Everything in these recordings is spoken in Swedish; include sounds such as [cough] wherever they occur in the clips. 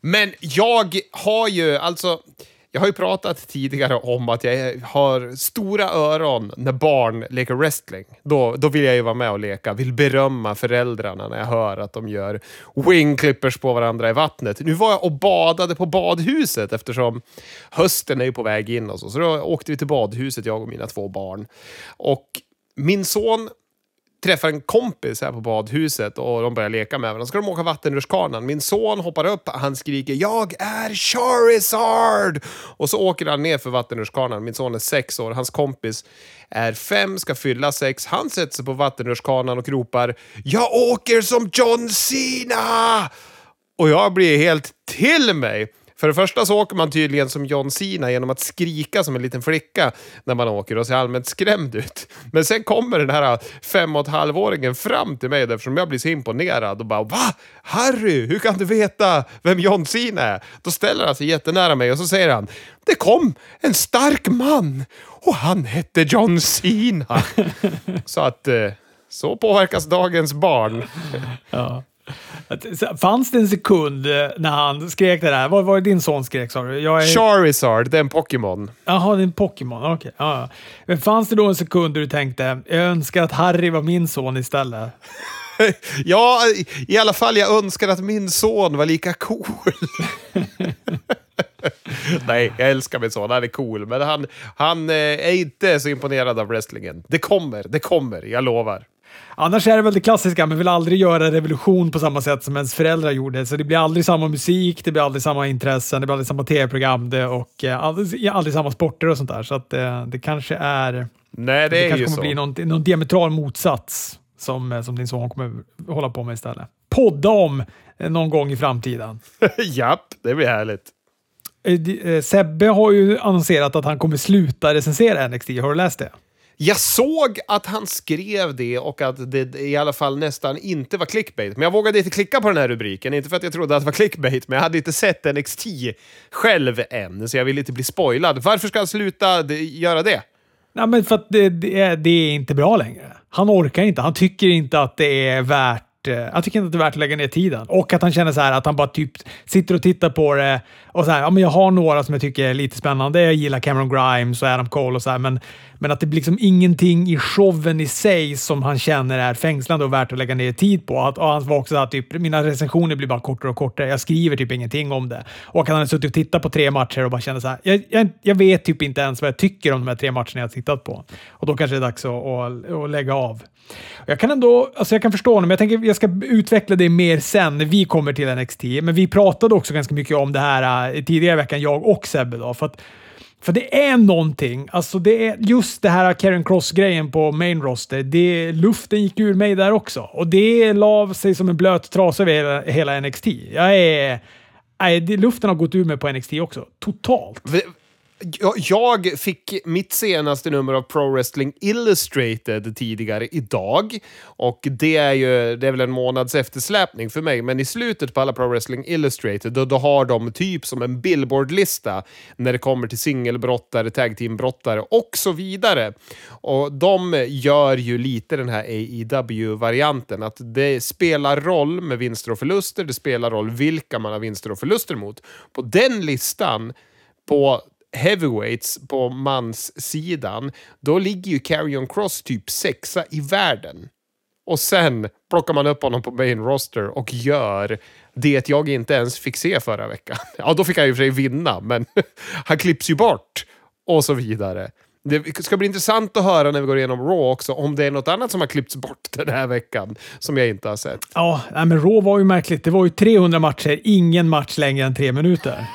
Men jag har ju, alltså, jag har ju pratat tidigare om att jag har stora öron när barn leker wrestling. Då, då vill jag ju vara med och leka, vill berömma föräldrarna när jag hör att de gör wingclippers på varandra i vattnet. Nu var jag och badade på badhuset eftersom hösten är ju på väg in och så. Så då åkte vi till badhuset, jag och mina två barn. Och min son träffar en kompis här på badhuset och de börjar leka med varandra. Så ska de åka vattenrutschkanan. Min son hoppar upp, han skriker “Jag är Charizard!” och så åker han ner för vattenrutschkanan. Min son är sex år, hans kompis är fem, ska fylla sex. Han sätter sig på vattenrutschkanan och ropar “Jag åker som John Cena!” Och jag blir helt till mig. För det första så åker man tydligen som John Cena genom att skrika som en liten flicka när man åker och ser allmänt skrämd ut. Men sen kommer den här fem och ett halvåringen fram till mig eftersom jag blir så imponerad och bara “Va? Harry, hur kan du veta vem John Cena är?” Då ställer han sig jättenära mig och så säger han “Det kom en stark man och han hette John Cena”. [laughs] så att eh, så påverkas dagens barn. Ja. Fanns det en sekund eh, när han skrek det där? Vad var det din son skrek sa du? Jag är... Charizard, det är en Pokémon. Jaha, det är en Pokémon. Okej. Okay. Ja, Men fanns det då en sekund där du tänkte, jag önskar att Harry var min son istället? [laughs] ja, i alla fall jag önskar att min son var lika cool. [laughs] Nej, jag älskar min son. Han är cool. Men han, han eh, är inte så imponerad av wrestlingen. Det kommer, det kommer. Jag lovar. Annars är det väl det klassiska, man vill aldrig göra revolution på samma sätt som ens föräldrar gjorde. Så det blir aldrig samma musik, det blir aldrig samma intressen, det blir aldrig samma tv-program och eh, aldrig, aldrig, samma sporter och sånt där. Så att det, det kanske är... Nej, det, det är kanske kommer så. bli någon, någon diametral motsats som, eh, som din son kommer hålla på med istället. Podda om eh, någon gång i framtiden. [laughs] Japp, det blir härligt. Sebbe har ju annonserat att han kommer sluta recensera NXT. Har du läst det? Jag såg att han skrev det och att det i alla fall nästan inte var clickbait. Men jag vågade inte klicka på den här rubriken. Inte för att jag trodde att det var clickbait, men jag hade inte sett NXT själv än, så jag ville inte bli spoilad. Varför ska han sluta göra det? Nej, men för att det, det, är, det är inte bra längre. Han orkar inte. Han tycker inte att det är värt Eh, jag tycker inte att det är värt att lägga ner tiden. Och att han känner så här att han bara typ sitter och tittar på det och så här, ja men jag har några som jag tycker är lite spännande. Jag gillar Cameron Grimes och Adam Cole och så här, men men att det blir liksom ingenting i showen i sig som han känner är fängslande och värt att lägga ner tid på. Att, och han var också att typ, mina recensioner blir bara kortare och kortare. Jag skriver typ ingenting om det. Och att han hade suttit och tittat på tre matcher och bara känner så här, jag, jag, jag, vet typ inte ens vad jag tycker om de här tre matcherna jag har tittat på. Och då kanske det är dags att, att, att lägga av. Jag kan ändå, alltså jag kan förstå honom. Jag tänker jag ska utveckla det mer sen när vi kommer till NXT. Men vi pratade också ganska mycket om det här eh, tidigare i veckan, jag och Sebbe. Då, för att för det är någonting, alltså det är just det här Karen Cross-grejen på main roster, det, luften gick ur mig där också. Och det la sig som en blöt trasa över hela, hela NXT. Jag är... Nej, luften har gått ur mig på NXT också. Totalt. Jag fick mitt senaste nummer av Pro Wrestling Illustrated tidigare idag. Och det är ju det är väl en månads eftersläpning för mig, men i slutet på alla Pro Wrestling Illustrated då, då har de typ som en billboardlista när det kommer till singelbrottare, tag team-brottare och så vidare. Och de gör ju lite den här AEW-varianten, att det spelar roll med vinster och förluster, det spelar roll vilka man har vinster och förluster mot. På den listan på heavyweights på manssidan, då ligger ju Carrion Cross typ sexa i världen. Och sen plockar man upp honom på main roster och gör det jag inte ens fick se förra veckan. [laughs] Ja, då fick han ju för sig vinna, men [laughs] han klipps ju bort och så vidare. Det ska bli intressant att höra när vi går igenom Raw också, om det är något annat som har klippts bort [laughs] den här veckan som jag inte har sett. Ja, men Raw var ju märkligt. Det var ju 300 matcher, ingen match längre än tre minuter.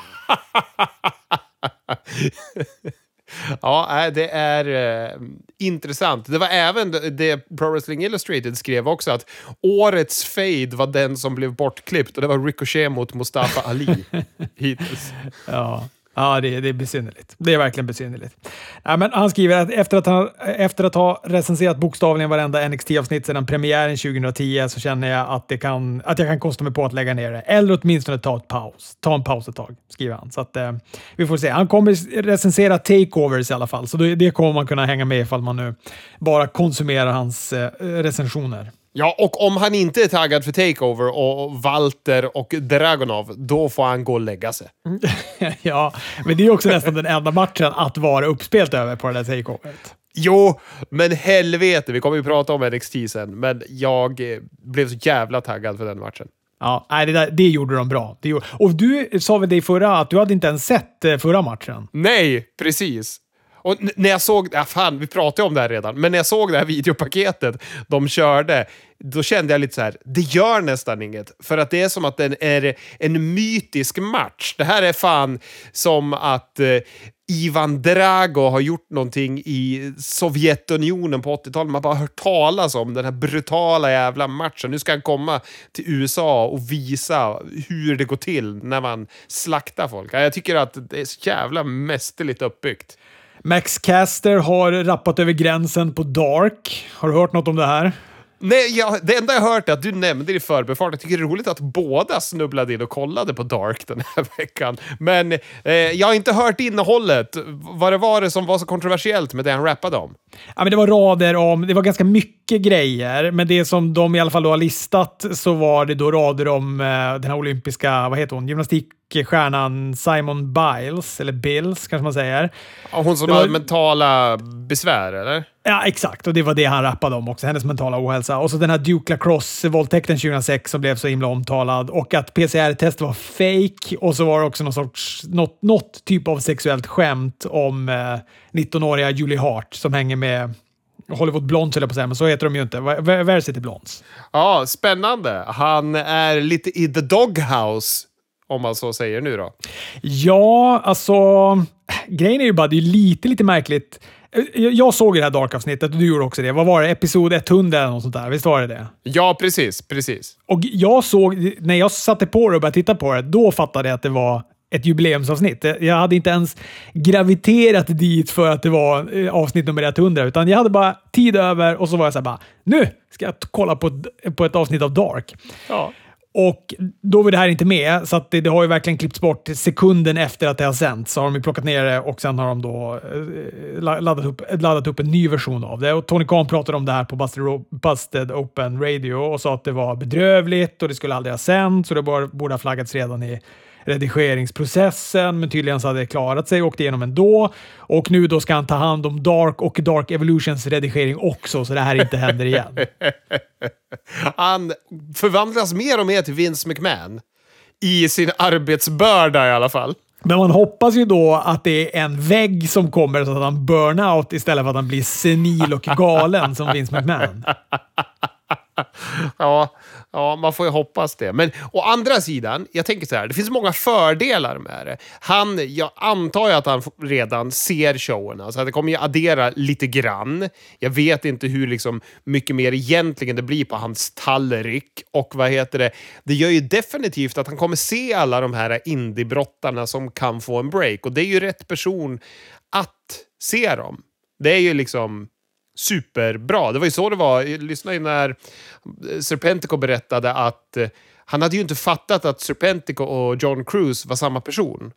[laughs] ja, det är eh, intressant. Det var även det Pro Wrestling Illustrated skrev också att årets fade var den som blev bortklippt och det var Ricochet mot Mustafa Ali [laughs] hittills. Ja. Ja, det, det är besynnerligt. Det är verkligen besynnerligt. Ja, men han skriver att efter att, han, efter att ha recenserat bokstavligen varenda NXT-avsnitt sedan premiären 2010 så känner jag att, det kan, att jag kan kosta mig på att lägga ner det. Eller åtminstone ta, ett paus. ta en paus ett tag, skriver han. Så att, eh, vi får se. Han kommer recensera takeovers i alla fall, så det, det kommer man kunna hänga med ifall man nu bara konsumerar hans eh, recensioner. Ja, och om han inte är taggad för Takeover och Walter och Dragonov, då får han gå och lägga sig. [laughs] ja, men det är också nästan den enda matchen att vara uppspelt över på det där takeoveret. Jo, men helvete, vi kommer ju prata om NXT sen, men jag eh, blev så jävla taggad för den matchen. Ja, nej, det, där, det gjorde de bra. Gjorde, och du sa väl det i förra, att du hade inte ens sett eh, förra matchen? Nej, precis. Och när jag såg, ja, fan vi pratade om det här redan, men när jag såg det här videopaketet de körde, då kände jag lite så här, det gör nästan inget. För att det är som att det är en mytisk match. Det här är fan som att eh, Ivan Drago har gjort någonting i Sovjetunionen på 80-talet. Man bara hört talas om den här brutala jävla matchen. Nu ska han komma till USA och visa hur det går till när man slaktar folk. Jag tycker att det är så jävla mästerligt uppbyggt. Max Caster har rappat över gränsen på Dark. Har du hört något om det här? Nej, jag, det enda jag hört är att du nämnde det i förbifart. Jag tycker det är roligt att båda snubblade in och kollade på Dark den här [laughs] veckan. Men eh, jag har inte hört innehållet. Vad det var det som var så kontroversiellt med det han rappade om? Ja, men det var rader om, det var ganska mycket grejer, men det som de i alla fall har listat så var det då rader om eh, den här olympiska, vad heter hon, gymnastikstjärnan Simon Biles, eller Bills kanske man säger. Hon som var- har mentala besvär, eller? Ja, exakt. Och det var det han rappade om också. Hennes mentala ohälsa. Och så den här Duke Lacrosse-våldtäkten 2006 som blev så himla omtalad. Och att PCR-test var fake. Och så var det också någon sorts, något, något typ av sexuellt skämt om eh, 19-åriga Julie Hart som hänger med Hollywood Blondes, höll jag på att säga, men så heter de ju inte. Va- Va- Varsity Blondes. Ja, spännande. Han är lite i the doghouse, om man så säger nu då. Ja, alltså... Grejen är ju bara, det är lite, lite märkligt. Eh, Jag såg det här Dark-avsnittet och du gjorde också det. Vad var det? Episod 100 eller något sånt där? Visst var det det? Ja, precis, precis. Och jag såg, när jag satte på det och började titta på det, då fattade jag att det var ett jubileumsavsnitt. Jag hade inte ens graviterat dit för att det var eh, avsnitt nummer 100, utan jag hade bara tid över och så var jag så här bara, nu ska jag kolla på ett, på ett avsnitt av Dark. Ja. Och då var det här inte med, så att det, det har ju verkligen klippts bort sekunden efter att det har sänts. Så har de ju plockat ner det och sen har de då eh, laddat upp, laddat upp en ny version av det. Och Tony Khan pratade om det här på Busted, Busted Open Radio och sa att det var bedrövligt och det skulle aldrig ha sänts och det borde ha flaggats redan i redigeringsprocessen, men tydligen så hade det klarat sig och åkte igenom ändå. Och nu då ska han ta hand om Dark och Dark Evolutions redigering också, så det här inte händer igen. [laughs] Han förvandlas mer och mer till Vince McMahon. I sin arbetsbörda i alla fall. Men man hoppas ju då att det är en vägg som kommer så att han burn out istället för att han blir senil och galen som Vince McMahon. [laughs] [laughs] Ja, ja, man får ju hoppas det. Men å andra sidan, jag tänker så här, det finns många fördelar med det. Han, jag antar ju att han redan ser showerna, så det kommer ju addera lite grann. Jag vet inte hur liksom mycket mer egentligen det blir på hans tallrik. Och vad heter det? Det gör ju definitivt att han kommer se alla de här indiebrottarna som kan få en break. Och det är ju rätt person att se dem. Det är ju liksom superbra. Det var ju så det var. Lyssna lyssnade ju när eh, Serpentico berättade att eh, han hade ju inte fattat att Serpentico och John Cruise var samma person.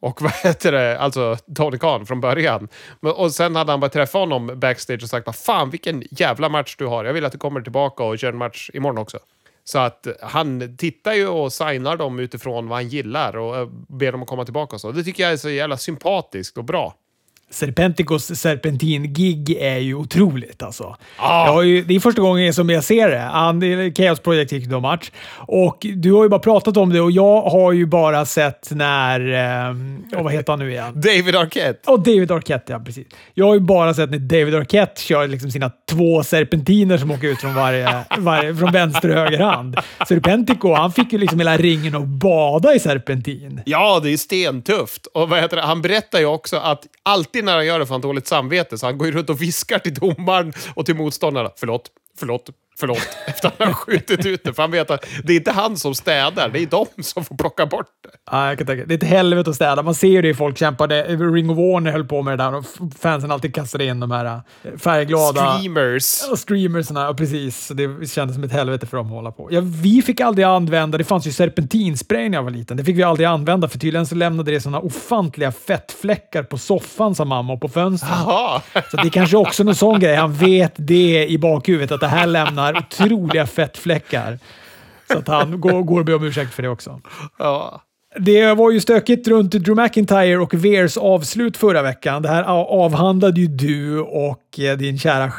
Och [laughs] vad heter det, alltså Tony Khan från början. Men, och sen hade han bara träffat honom backstage och sagt fan vilken jävla match du har. Jag vill att du kommer tillbaka och kör en match imorgon också. Så att eh, han tittar ju och signar dem utifrån vad han gillar och ber dem att komma tillbaka och så. Det tycker jag är så jävla sympatiskt och bra. Serpenticos serpentin-gig är ju otroligt alltså. Ah. Ju, det är första gången som jag ser det. Han, är Chaos Project gick då match. Och du har ju bara pratat om det och jag har ju bara sett när... Eh, vad heter han nu igen? [laughs] David Arquette. Och David Arquette, ja precis. Jag har ju bara sett när David Arquette kör liksom sina två serpentiner som åker ut från, varje, [laughs] varje, från vänster och höger hand. Serpentico, han fick ju liksom hela ringen att bada i serpentin. Ja, det är stentufft. Och vad heter det? Han berättar ju också att alltid när han gör det får han dåligt samvete, så han går ju runt och viskar till domaren och till motståndarna. Förlåt, förlåt, förlåt. [laughs] Efter att han har skjutit ut det. För han vet att det är inte han som städar, det är de som får plocka bort det. Ja, jag kan tänka. Det är ett helvete att städa. Man ser ju det i folk kämpade. Ring of Warner höll på med det där och fansen alltid kastade in de här eh, färgglada... Streamers. Ja, streamersna, ja, precis. Det kändes som ett helvete för dem att hålla på. Ja, vi fick aldrig använda, det fanns ju serpentinspray när jag var liten. Det fick vi aldrig använda för tydligen så lämnade det såna ofantliga fettfläckar på soffan sa mamma och på fönstren. Så det är kanske också någon sån grej. Han vet det i bakhuvudet att det här lämnar har otroliga fettfläckar. Så att han går, går och ber om ursäkt för det också. Ja. Det var ju stökigt runt Drew McIntyre och Veers avslut förra veckan. Det här avhandlade ju du och eh, din kära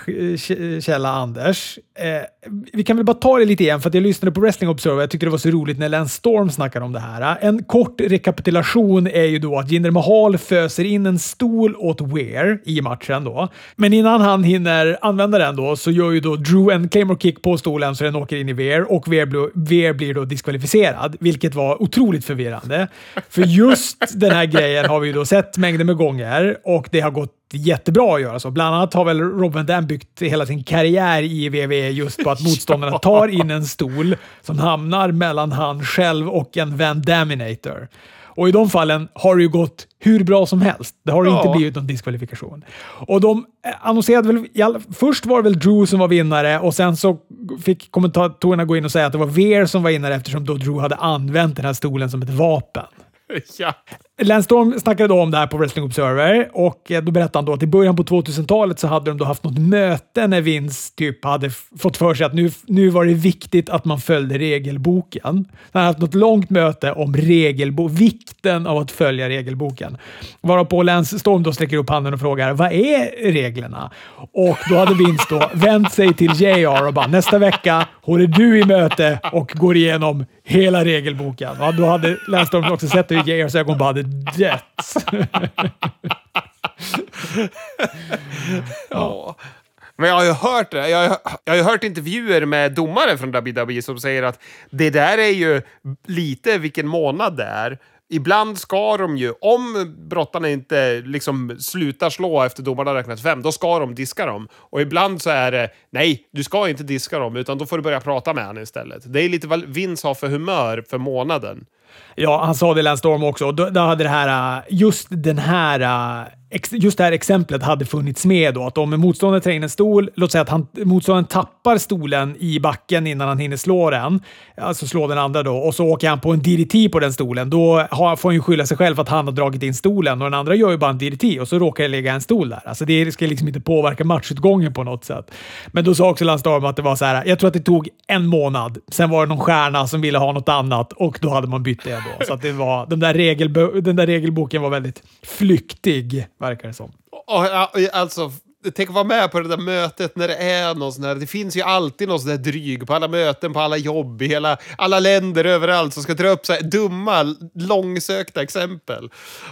källa Anders. Eh, vi kan väl bara ta det lite igen för att jag lyssnade på Wrestling Observer. Jag tyckte det var så roligt när Lance Storm snackade om det här. En kort rekapitulation är ju då att Jinder Mahal föser in en stol åt Weir i matchen då. Men innan han hinner använda den då så gör ju då Drew en claymore kick på stolen så den åker in i Weir och Weir, Weir blir då diskvalificerad, vilket var otroligt förvirrande. För just den här grejen har vi ju då sett mängder med gånger och det har gått jättebra att göra så. Bland annat har väl Robin Dam byggt hela sin karriär i WWE just på att [laughs] motståndarna tar in en stol som hamnar mellan han själv och en Van Daminator. Och i de fallen har det ju gått hur bra som helst. Det har ja. inte blivit någon diskvalifikation. Och de annonserade väl... Först var det väl Drew som var vinnare och sen så fick kommentatorerna gå in och säga att det var Veer som var vinnare eftersom då Drew hade använt den här stolen som ett vapen. [laughs] Ja. Lance Storm snackade då om det här på Wrestling Observer och eh, då berättade han då att i början på 2000-talet så hade de då haft något möte när Vince typ hade fått för sig att nu, nu var det viktigt att man följde regelboken. Han hade haft något långt möte om regelbo vikten av att följa regelboken. Varpå Lance Storm då sträcker upp handen och frågar vad är reglerna? Och då hade Vince då [laughs] vänt sig till JR och bara nästa vecka håller du i möte och går igenom hela regelboken. Och då hade Lance Storm också sett hur JRs ögon bara hade det. ja. Men jag har ju hört det. Jag har, jag har ju hört intervjuer med domare från WWE som säger att det där är ju lite vilken månad det är. Ibland ska de ju, om brottarna inte liksom slutar slå efter domarna räknat fem, då ska de diska dem. Och ibland så är det, nej, du ska inte diska dem, utan då får du börja prata med honom istället. Det är lite vad Vince har för humör för månaden. Ja, han sa det i Lance Storm också. Då, då hade det här, äh, just den här äh, just det här exemplet hade funnits med då. Att om motståndaren tränger in en stol, låt säga att han, motståndaren tappar stolen i backen innan han hinner slå den, alltså slå den andra då, och så åker han på en DDT på den stolen. Då har, får han ju skylla sig själv för att han har dragit in stolen och den andra gör ju bara en DDT och så råkar det ligga en stol där. Alltså det ska liksom inte påverka matchutgången på något sätt. Men då sa också Lance Storm att det var så här, jag tror att det tog en månad. Sen var det någon stjärna som ville ha något annat och då hade man bytt det då. Så att det var, den, där regelbo, den där regelboken var väldigt flyktig verkar det som. alltså, tänk att vara med på det där mötet när det är någon sån här, Det finns ju alltid någon sån där dryg på alla möten, på alla jobb, i hela, alla länder, överallt som ska dra upp så här dumma, långsökta exempel.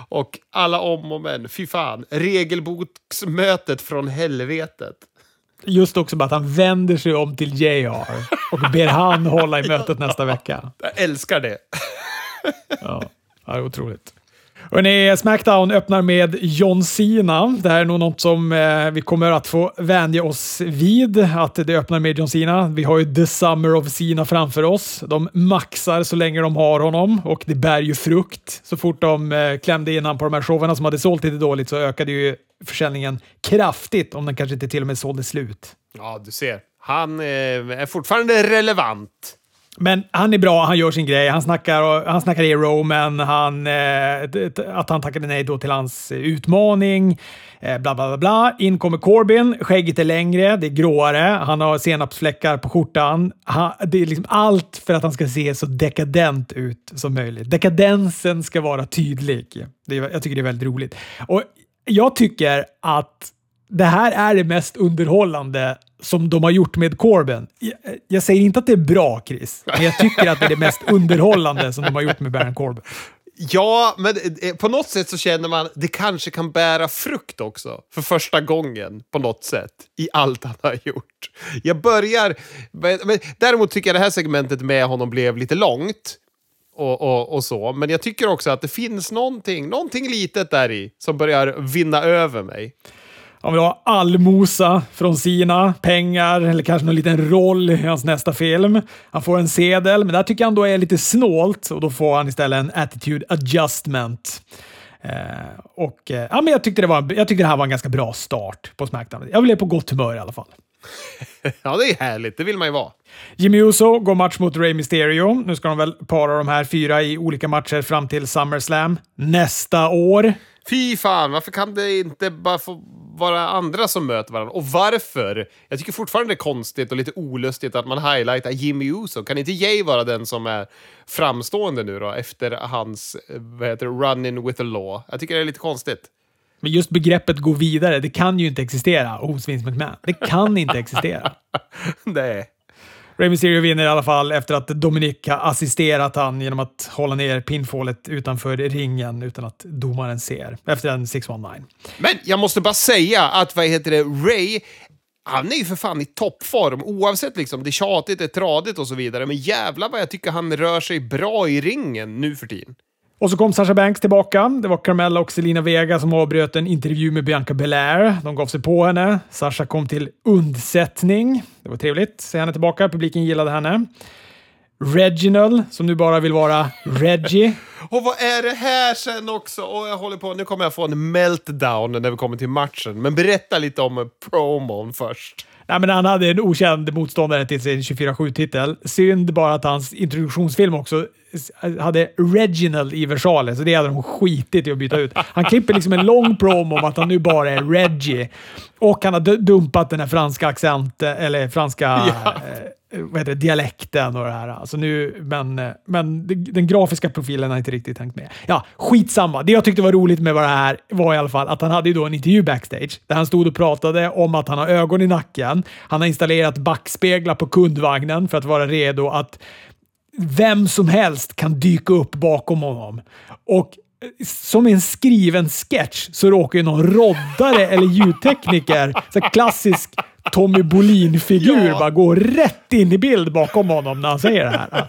Och alla om och men. Fy fan. Regelboksmötet från helvetet. Just också bara att han vänder sig om till JR och ber han hålla i mötet nästa vecka. [laughs] Jag älskar det. ja, det är otroligt. Hörrni, Smackdown öppnar med John Cena. Det här är nog något som eh, vi kommer att få vänja oss vid, att det öppnar med John Cena. Vi har ju The Summer of Cena framför oss. De maxar så länge de har honom och det bär ju frukt. Så fort de eh, klämde in på de här showerna som hade sålt lite dåligt så ökade ju försäljningen kraftigt, om den kanske inte till och med sålde slut. Ja, du ser. Han eh, är fortfarande relevant. Men han är bra, han gör sin grej. Han snackar, han snackar i Roman, han, eh, att han tackade nej då till hans utmaning. Eh, bla, bla, bla, bla. In kommer Corbin. Skägget är längre, det är gråare. Han har senapsfläckar på skjortan. Han, det är liksom allt för att han ska se så dekadent ut som möjligt. Dekadensen ska vara tydlig. Det, jag tycker det är väldigt roligt. Och jag tycker att det här är det mest underhållande som de har gjort med Corbyn. Jag, jag, säger inte att det är bra, Chris, men jag tycker att det är det mest underhållande som de har gjort med Baron Corbyn. Ja, men eh, på något sätt så känner man att det kanske kan bära frukt också. För första gången på något sätt i allt han har gjort. Jag börjar... Men, däremot tycker jag det här segmentet med honom blev lite långt. Och, och, och, så. Men jag tycker också att det finns någonting, någonting litet där i som börjar vinna över mig. Han vill ha allmosa från sina pengar eller kanske någon liten roll i hans nästa film. Han får en sedel, men där tycker han då är lite snålt och då får han istället en attitude adjustment. Eh, och, eh, ja, men jag, tyckte det var, jag tyckte det här var en ganska bra start på Smackdown. Jag blev på gott humör i alla fall. [laughs] ja, det är härligt. Det vill man ju vara. Jimmy Uso går match mot Rey Mysterio. Nu ska de väl para de här fyra i olika matcher fram till SummerSlam nästa år. Fy fan, varför kan det inte bara få vara andra som möter varandra. Och varför? Jag tycker fortfarande det är konstigt och lite olustigt att man highlightar Jimmy Uso. Kan inte Jay vara den som är framstående nu då, efter hans vad heter det, run-in with the law? Jag tycker det är lite konstigt. Men just begreppet gå vidare, det kan ju inte existera hos Vince McMahon. Det kan inte existera. [laughs] Nej. Rey Mysterio vinner i alla fall efter att Dominic har assisterat han genom att hålla ner pinfallet utanför ringen utan att domaren ser. Efter en 619. Men jag måste bara säga att vad heter det, Ray, han är ju för fan i toppform oavsett liksom, det är tjatigt, det är tradigt och så vidare. Men jävlar vad jag tycker han rör sig bra i ringen nu för tiden. Och så kom Sasha Banks tillbaka. Det var Carmella och Selina Vega som avbröt en intervju med Bianca Belair. De gav sig på henne. Sasha kom till undsättning. Det var trevligt att se henne tillbaka. Publiken gillade henne. Reginald, som nu bara vill vara Reggie. [laughs] Och vad är det här sen också? Och jag håller på, nu kommer jag få en meltdown när vi kommer till matchen. Men berätta lite om promon först. Nej, men han hade en okänd motståndare till sin 24-7-titel. Synd bara att hans introduktionsfilm också hade Reginald i versaler, så det hade de skitit i att byta ut. Han klipper liksom en lång promo om att han nu bara är Reggie. Och han har dumpat den här franska accenten, eller franska [laughs] ja. eh, vad heter det, dialekten och det här. Alltså nu, men, men den grafiska profilen har inte riktigt tänkt med. Ja, skitsamma. Det jag tyckte var roligt med det här var i alla fall att han hade ju då en intervju backstage där han stod och pratade om att han har ögon i nacken. Han har installerat backspeglar på kundvagnen för att vara redo att vem som helst kan dyka upp bakom honom. Och som en skriven sketch så råkar ju någon roddare eller ljudtekniker, så klassisk Tommy Bolin-figur, ja. bara gå rätt in i bild bakom honom när han säger det här.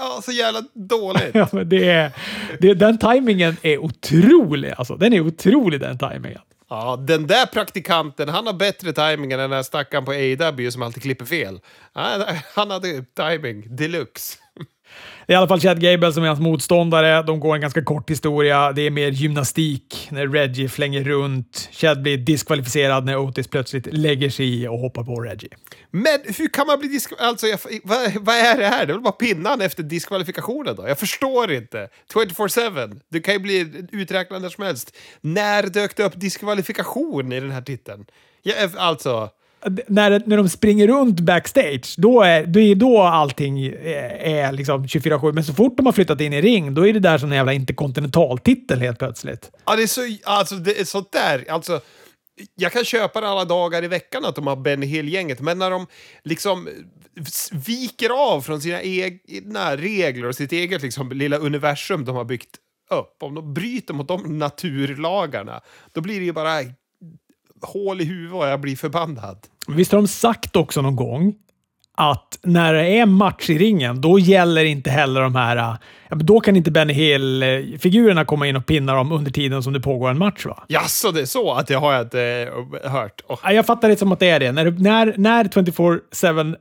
Ja, så jävla dåligt. ja, men det är, det, den tajmingen är otrolig. Alltså, den är otrolig den tajmingen. Ja, den där praktikanten, han har bättre timing än den där stackaren på AW som alltid klipper fel. Han hade timing deluxe. Det är i alla fall Chad Gable som är hans motståndare. De går en ganska kort historia. Det är mer gymnastik när Reggie flänger runt. Chad blir diskvalificerad när Otis plötsligt lägger sig i och hoppar på Reggie. Men hur kan man bli diskvalificerad? Alltså, vad, vad, är det här? Det är väl bara pinnan efter diskvalifikationen då? Jag förstår inte. 24-7. Du kan ju bli uträknad när som helst. När dök det upp diskvalifikation i den här titeln? Ja, eh, alltså när, när de springer runt backstage, då är, då är då allting är, är liksom 24-7. Men så fort de har flyttat in i ring, då är det där som en jävla interkontinentaltitel helt plötsligt. Ja, det är så... Alltså, det är sånt där. Alltså, jag kan köpa det alla dagar i veckan att de har Benny Hill-gänget, men när de liksom viker av från sina egna regler och sitt eget liksom, lilla universum de har byggt upp, om de bryter mot de naturlagarna, då blir det ju bara hål i huvudet och jag blir förbannad. Visst har de sagt också någon gång att när det är match i ringen, då gäller inte heller de här... Då kan inte Benny Hill-figurerna komma in och pinna dem under tiden som det pågår en match, va? Jaså, det är så? Att det har jag inte uh, hört. Oh. Jag fattar det som att det är det. När, när, när 24-7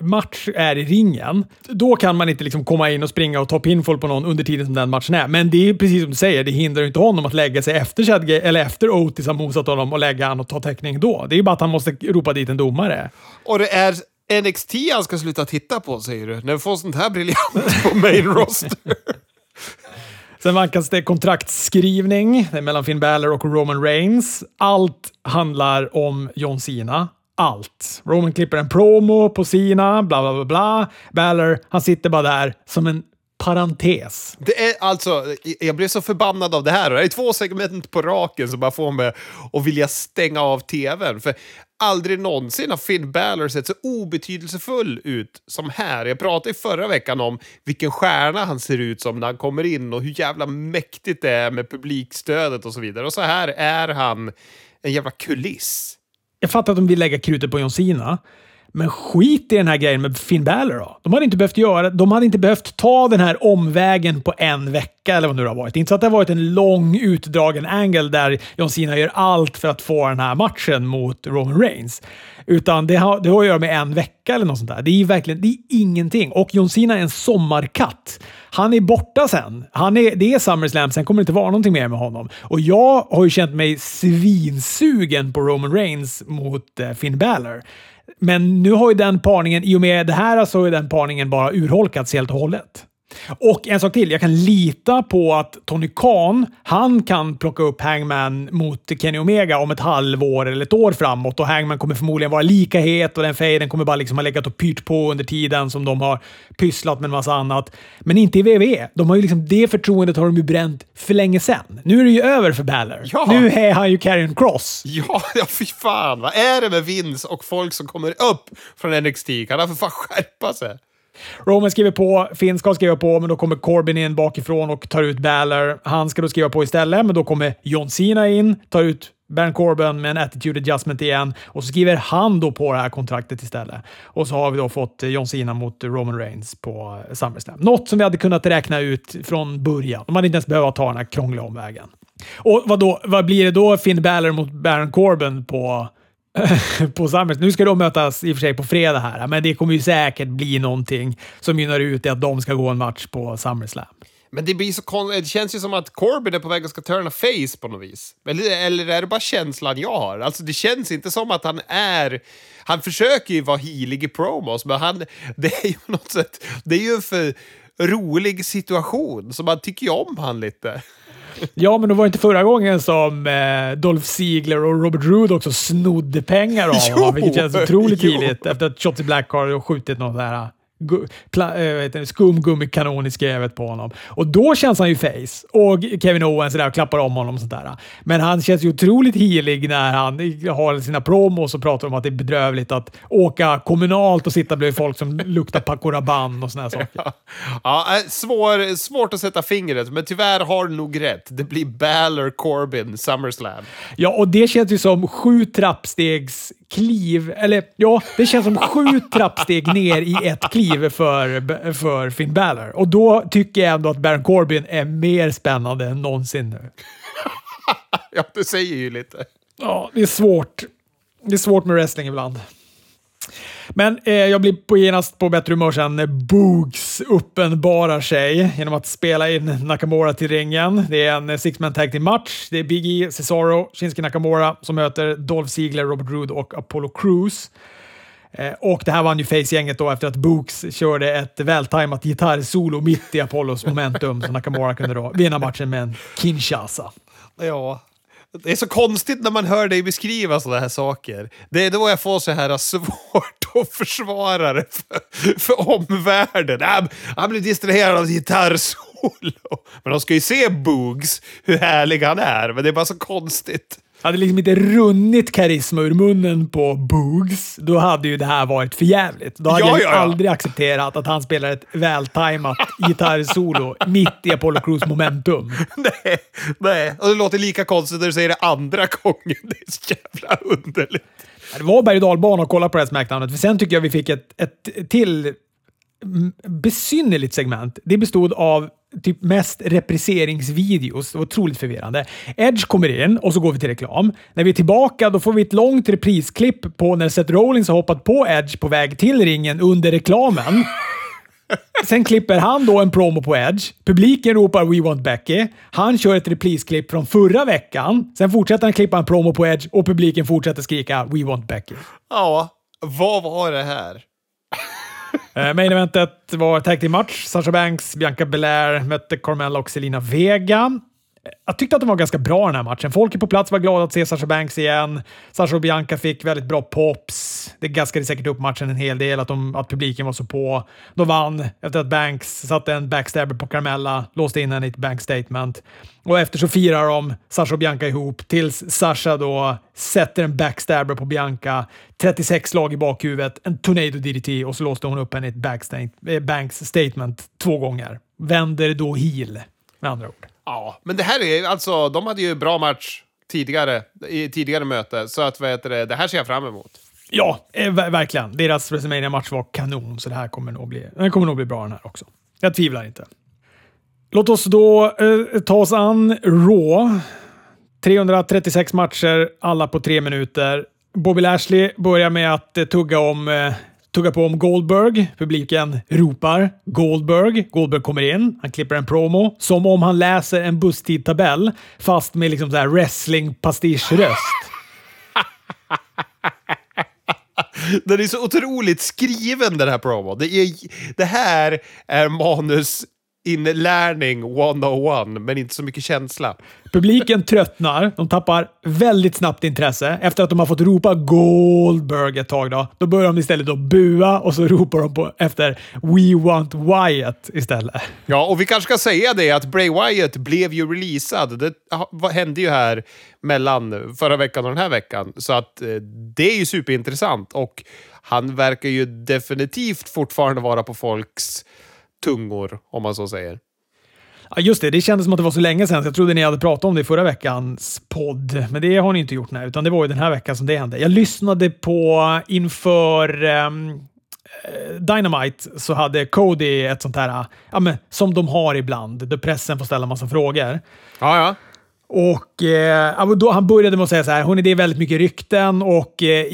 match är i ringen, då kan man inte liksom komma in och springa och ta pinfall på någon under tiden som den matchen är. Men det är precis som du säger, det hindrar inte honom att lägga sig efter Chadge, eller efter Otis har mosat honom och lägga han och ta täckning då. Det är bara att han måste ropa dit en domare. Och det är NXT han ska sluta titta på, säger du? När vi får sånt här briljant på main roster. [laughs] Sen vankas det kontraktskrivning mellan Finn Balor och Roman Reigns. Allt handlar om John Cena allt. Roman klipper en promo på sina, bla bla bla bla. Balor, han sitter bara där som en parentes. Det är alltså, jag blev så förbannad av det här. Det är två segment på raken som bara får mig att vilja stänga av tvn. För aldrig någonsin har Finn Balor sett så obetydelsefull ut som här. Jag pratade i förra veckan om vilken stjärna han ser ut som när han kommer in och hur jävla mäktigt det är med publikstödet och så vidare. Och så här är han en jävla kuliss. Jag fattar att de vill lägga krutet på John Cena. Men skit i den här grejen med Finn Balor då. De hade inte behövt göra De hade inte behövt ta den här omvägen på en vecka eller vad det nu har varit. Det är Inte så att det har varit en lång utdragen angle där John Cena gör allt för att få den här matchen mot Roman Reigns. Utan det har, det har att göra med en vecka eller något sånt där. Det är verkligen det är ingenting. Och John Cena är en sommarkatt. Han är borta sen. Han är, det är SummerSlam, sen kommer det inte vara någonting mer med honom. Och jag har ju känt mig svinsugen på Roman Reigns mot eh, Finn Balor. Men nu har ju den parningen, i och med det här så har den parningen bara urholkats helt och hållet. Och en sak till, jag kan lita på att Tony Khan, han kan plocka upp Hangman mot Kenny Omega om ett halvår eller ett år framåt och Hangman kommer förmodligen vara lika het och den fejden kommer bara liksom ha legat och pyrt på under tiden som de har pysslat med en massa annat. Men inte i WWE. De har ju liksom, det förtroendet har de ju bränt för länge sedan. Nu är det ju över för Balor. Ja. Nu är han ju Karrion Cross. Ja, ja fy fan. Vad är det med Vince och folk som kommer upp från NXT? Kan han för fan skärpa sig? Roman skriver på, Finn ska skriva på, men då kommer Corbin in bakifrån och tar ut Balor. Han ska då skriva på istället, men då kommer John Cena in, tar ut Baron Corbin med en attitude adjustment igen och så skriver han då på det här kontraktet istället. Och så har vi då fått eh, John Cena mot Roman Reigns på eh, SummerSlam. Något som vi hade kunnat räkna ut från början. De hade inte ens behövt ta den här krångliga omvägen. Och vad, då, vad blir det då Finn Balor mot Baron Corbin på [laughs] på Summers. Nu ska de mötas i och för sig på fredag här, men det kommer ju säkert bli någonting som mynnar ut i att de ska gå en match på SummerSlam. Men det blir så Det känns ju som att Corbin är på väg att ska turna face på något vis. Eller, eller är det bara känslan jag har? Alltså det känns inte som att han är... Han försöker ju vara healig i promos, men han, [laughs] det är ju på något sätt... Det är ju en för rolig situation, så man tycker ju om han lite. Ja, men det var inte förra gången som eh, Dolph Ziegler och Robert Roode också snodde pengar av [laughs] honom, vilket känns otroligt jo. tidigt efter att Shotzi Black har skjutit någon sån här äh, det, skumgummikanon i skrevet på honom. Och då känns han ju face. Och Kevin Owens är där och klappar om honom och sånt där. Men han känns ju otroligt helig när han har sina promos och pratar om att det är bedrövligt att åka kommunalt och sitta bredvid folk som [laughs] luktar Paco Rabanne och såna saker. Ja, äh, svår, svårt att sätta fingret, men tyvärr har du nog rätt. Det blir Balor Corbin SummerSlam. Ja, och det känns ju som sju trappstegs kliv, eller ja, det känns som sju trappsteg ner i ett kliv för, för Finn Balor. Och då tycker jag ändå att Baron Corbin är mer spännande än någonsin nu. [laughs] Ja, det säger ju lite. Ja, det är svårt. Det är svårt med wrestling ibland. Men eh, jag blir på genast på bättre humör sen när Boogs uppenbarar sig genom att spela in Nakamura till ringen. Det är en six-man tag team match. Det är Big E, Cesaro, Shinsuke Nakamura som möter Dolph Ziggler, Robert Roode och Apollo Crews. Eh, och det här vann ju Face-gänget då efter att Books körde ett vältajmat gitarrsolo mitt i Apollos momentum, så Nakamura kunde då vinna matchen med en Kinshasa. Ja. Det är så konstigt när man hör dig beskriva sådana här saker. Det är då jag får så här svårt att försvara det för, för omvärlden. Han, han blir distraherad av ett gitarrsolo. Men de ska ju se Boogs, hur härlig han är. Men det är bara så konstigt. Hade liksom inte runnit karisma ur munnen på Boogs, då hade ju det här varit för jävligt. Då hade Ja, jag ja, ja. aldrig accepterat att han spelar ett vältajmat gitarrsolo [laughs] mitt i Apollo Crews momentum. Nej, nej. Och det låter lika konstigt när du säger det andra gången. Det är så jävla underligt. Det var berg och dalbana att kolla på det här Smackdownet, för sen tycker jag vi fick ett, ett till besynnerligt segment. Det bestod av typ mest repriseringsvideos. Det var otroligt förvirrande. Edge kommer in och så går vi till reklam. När vi är tillbaka då får vi ett långt reprisklipp på när Seth Rollins har hoppat på Edge på väg till ringen under reklamen. [laughs] Sen klipper han då en promo på Edge. Publiken ropar “We want Becky”. Han kör ett reprisklipp från förra veckan. Sen fortsätter han klippa en promo på Edge och publiken fortsätter skrika “We want Becky”. Ja, vad var det här? Eh, Main eventet var tag team match. Sasha Banks, Bianca Belair mötte Carmella och Selina Vega. Jag tyckte att de var ganska bra den här matchen. Folk på plats var glada att se Sasha Banks igen. Sasha och Bianca fick väldigt bra pops. Det gaskade säkert upp matchen en hel del, att, de, att publiken var så på. De vann efter att Banks satte en backstabber på Carmella, låste in henne i ett bank statement. Och efter så firar de Sasha och Bianca ihop tills Sasha då sätter en backstabber på Bianca. 36 slag i bakhuvudet, en tornado DDT och så låste hon upp henne i ett eh, banks statement två gånger. Vänder då heel, med andra ord. Ja, men det här är alltså, de hade ju bra match tidigare, i tidigare möte, så att vad heter det, det här ser jag fram emot. Ja, eh, verkligen. Deras WrestleMania-match var kanon, så det här kommer nog bli, den kommer nog bli bra den här också. Jag tvivlar inte. Låt oss då eh, ta oss an Raw. 336 matcher, alla på tre minuter. Bobby Lashley börjar med att eh, tugga, om, eh, tuggar på om Goldberg. Publiken ropar Goldberg. Goldberg kommer in. Han klipper en promo som om han läser en busstidtabell, fast med liksom så här wrestling-pastischröst. [laughs] Den är så otroligt skriven den här promon. Det, är, det här är manus inlärning 101, men inte så mycket känsla. Publiken tröttnar, de tappar väldigt snabbt intresse. Efter att de har fått ropa Goldberg ett tag, då, då börjar de istället då bua och så ropar de på efter We want Wyatt istället. Ja, och vi kanske ska säga det att Bray Wyatt blev ju releasad. Det hände ju här mellan förra veckan och den här veckan. Så att eh, det är ju superintressant och han verkar ju definitivt fortfarande vara på folks tungor, om man så säger. Ja, just det, det kändes som att det var så länge sedan, så jag trodde ni hade pratat om det i förra veckans podd. Men det har ni inte gjort, nej, utan det var ju den här veckan som det hände. Jag lyssnade på inför eh, Dynamite så hade Cody ett sånt här, ja, men, som de har ibland, där pressen får ställa massa frågor. Ja, ja. Och eh, då, Han började med att säga så här, hörni, det är väldigt mycket rykten och eh,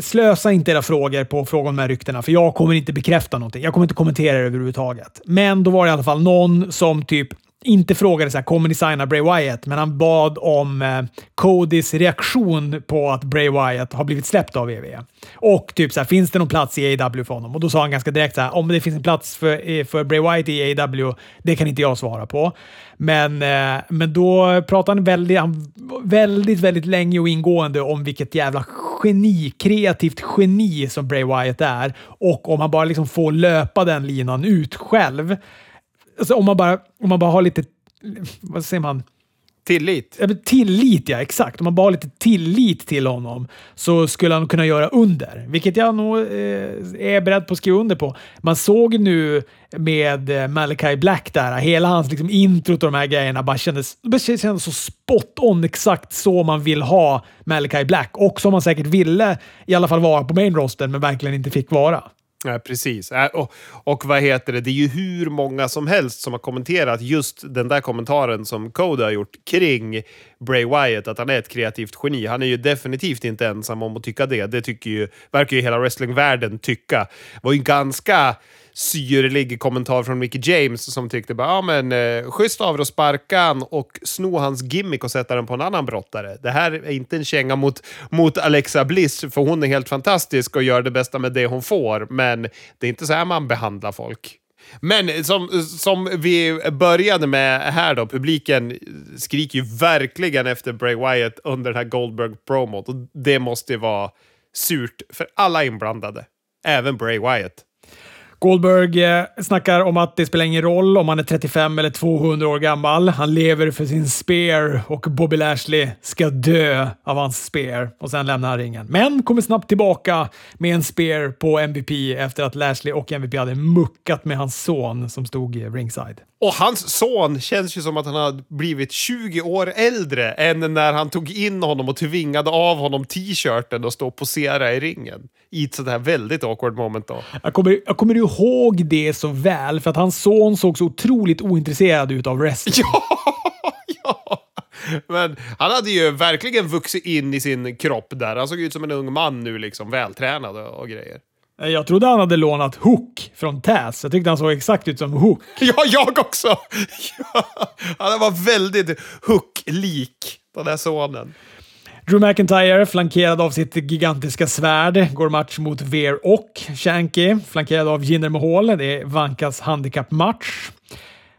slösa inte era frågor på frågor om de här ryktena, för jag kommer inte bekräfta någonting. Jag kommer inte kommentera det överhuvudtaget. Men då var det i alla fall någon som typ inte frågade så här, kommer ni signa Bray Wyatt? Men han bad om eh, Codys reaktion på att Bray Wyatt har blivit släppt av WWE. Och typ så här, finns det någon plats i AW för honom? Och då sa han ganska direkt så här, om det finns en plats för, för Bray Wyatt i AW, det kan inte jag svara på. Men, eh, men då pratade han väldigt, han väldigt, väldigt länge och ingående om vilket jävla geni, kreativt geni som Bray Wyatt är. Och om han bara liksom får löpa den linan ut själv. Alltså om man bara, om man bara har lite, vad säger man? Tillit. Ja, Tillit, ja. Exakt. Om man bara har lite tillit till honom så skulle han kunna göra under. Vilket jag nog eh, är beredd på att skriva under på. Man såg nu med eh, Malachi Black där, hela hans liksom, introt och de här grejerna bara kändes, det kändes så spot on exakt så man vill ha Malachi Black. Och som man säkert ville i alla fall vara på main rosten men verkligen inte fick vara. Ja, precis. Äh, och, och vad heter det? Det är ju hur många som helst som har kommenterat just den där kommentaren som Cody har gjort kring Bray Wyatt, att han är ett kreativt geni. Han är ju definitivt inte ensam om att tycka det. Det tycker ju, verkar ju hela wrestlingvärlden tycka. Det var ju ganska syrlig kommentar från Mickey James som tyckte bara, ja men eh, schysst av er att sparka han och sno hans gimmick och sätta den på en annan brottare. Det här är inte en känga mot, mot Alexa Bliss, för hon är helt fantastisk och gör det bästa med det hon får, men det är inte så här man behandlar folk. Men eh, som, eh, som vi började med här då, publiken skriker ju verkligen efter Bray Wyatt under den här Goldberg-promot och det måste ju vara surt för alla inblandade. Även Bray Wyatt. Goldberg eh, snackar om att det spelar ingen roll om han är 35 eller 200 år gammal. Han lever för sin spear och Bobby Lashley ska dö av hans spear. Och sen lämnar han ringen. Men kommer snabbt tillbaka med en spear på MVP efter att Lashley och MVP hade muckat med hans son som stod i ringside. Och hans son känns ju som att han har blivit 20 år äldre än när han tog in honom och tvingade av honom t-shirten och stå och posera i ringen. I ett sådär väldigt awkward moment då. Jag kommer, jag kommer ihåg det så väl för att hans son såg så otroligt ointresserad ut av wrestling. [laughs] ja! Men han hade ju verkligen vuxit in i sin kropp där. Han såg ut som en ung man nu, liksom vältränad och, och grejer. Jag trodde han hade lånat Hook från Taz. Jag tyckte han såg exakt ut som Hook. [laughs] Ja, jag också! [laughs] Ja, han var väldigt Hook-lik, den där sonen. Drew McIntyre, flankerad av sitt gigantiska svärd, går match mot Veer och Shanky, flankerad av Jinder Mahal. Det är Vankas handikappmatch.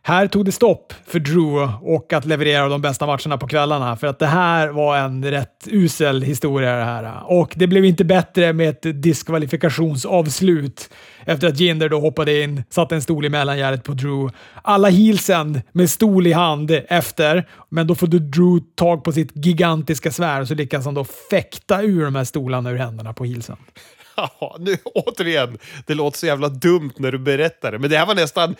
Här tog det stopp för Drew och att leverera de bästa matcherna på kvällarna, för att det här var en rätt usel historia det här. Och det blev inte bättre med ett diskvalifikationsavslut efter att Jinder då hoppade in, satte en stol i mellangärdet på Drew. Alla heelsen med stol i hand efter, men då får du Drew tag på sitt gigantiska svärd och så lyckas han då fäkta ur de här stolarna ur händerna på heelsen. [laughs] Ja, nu återigen, det låter så jävla dumt när du berättar det, men det här var nästan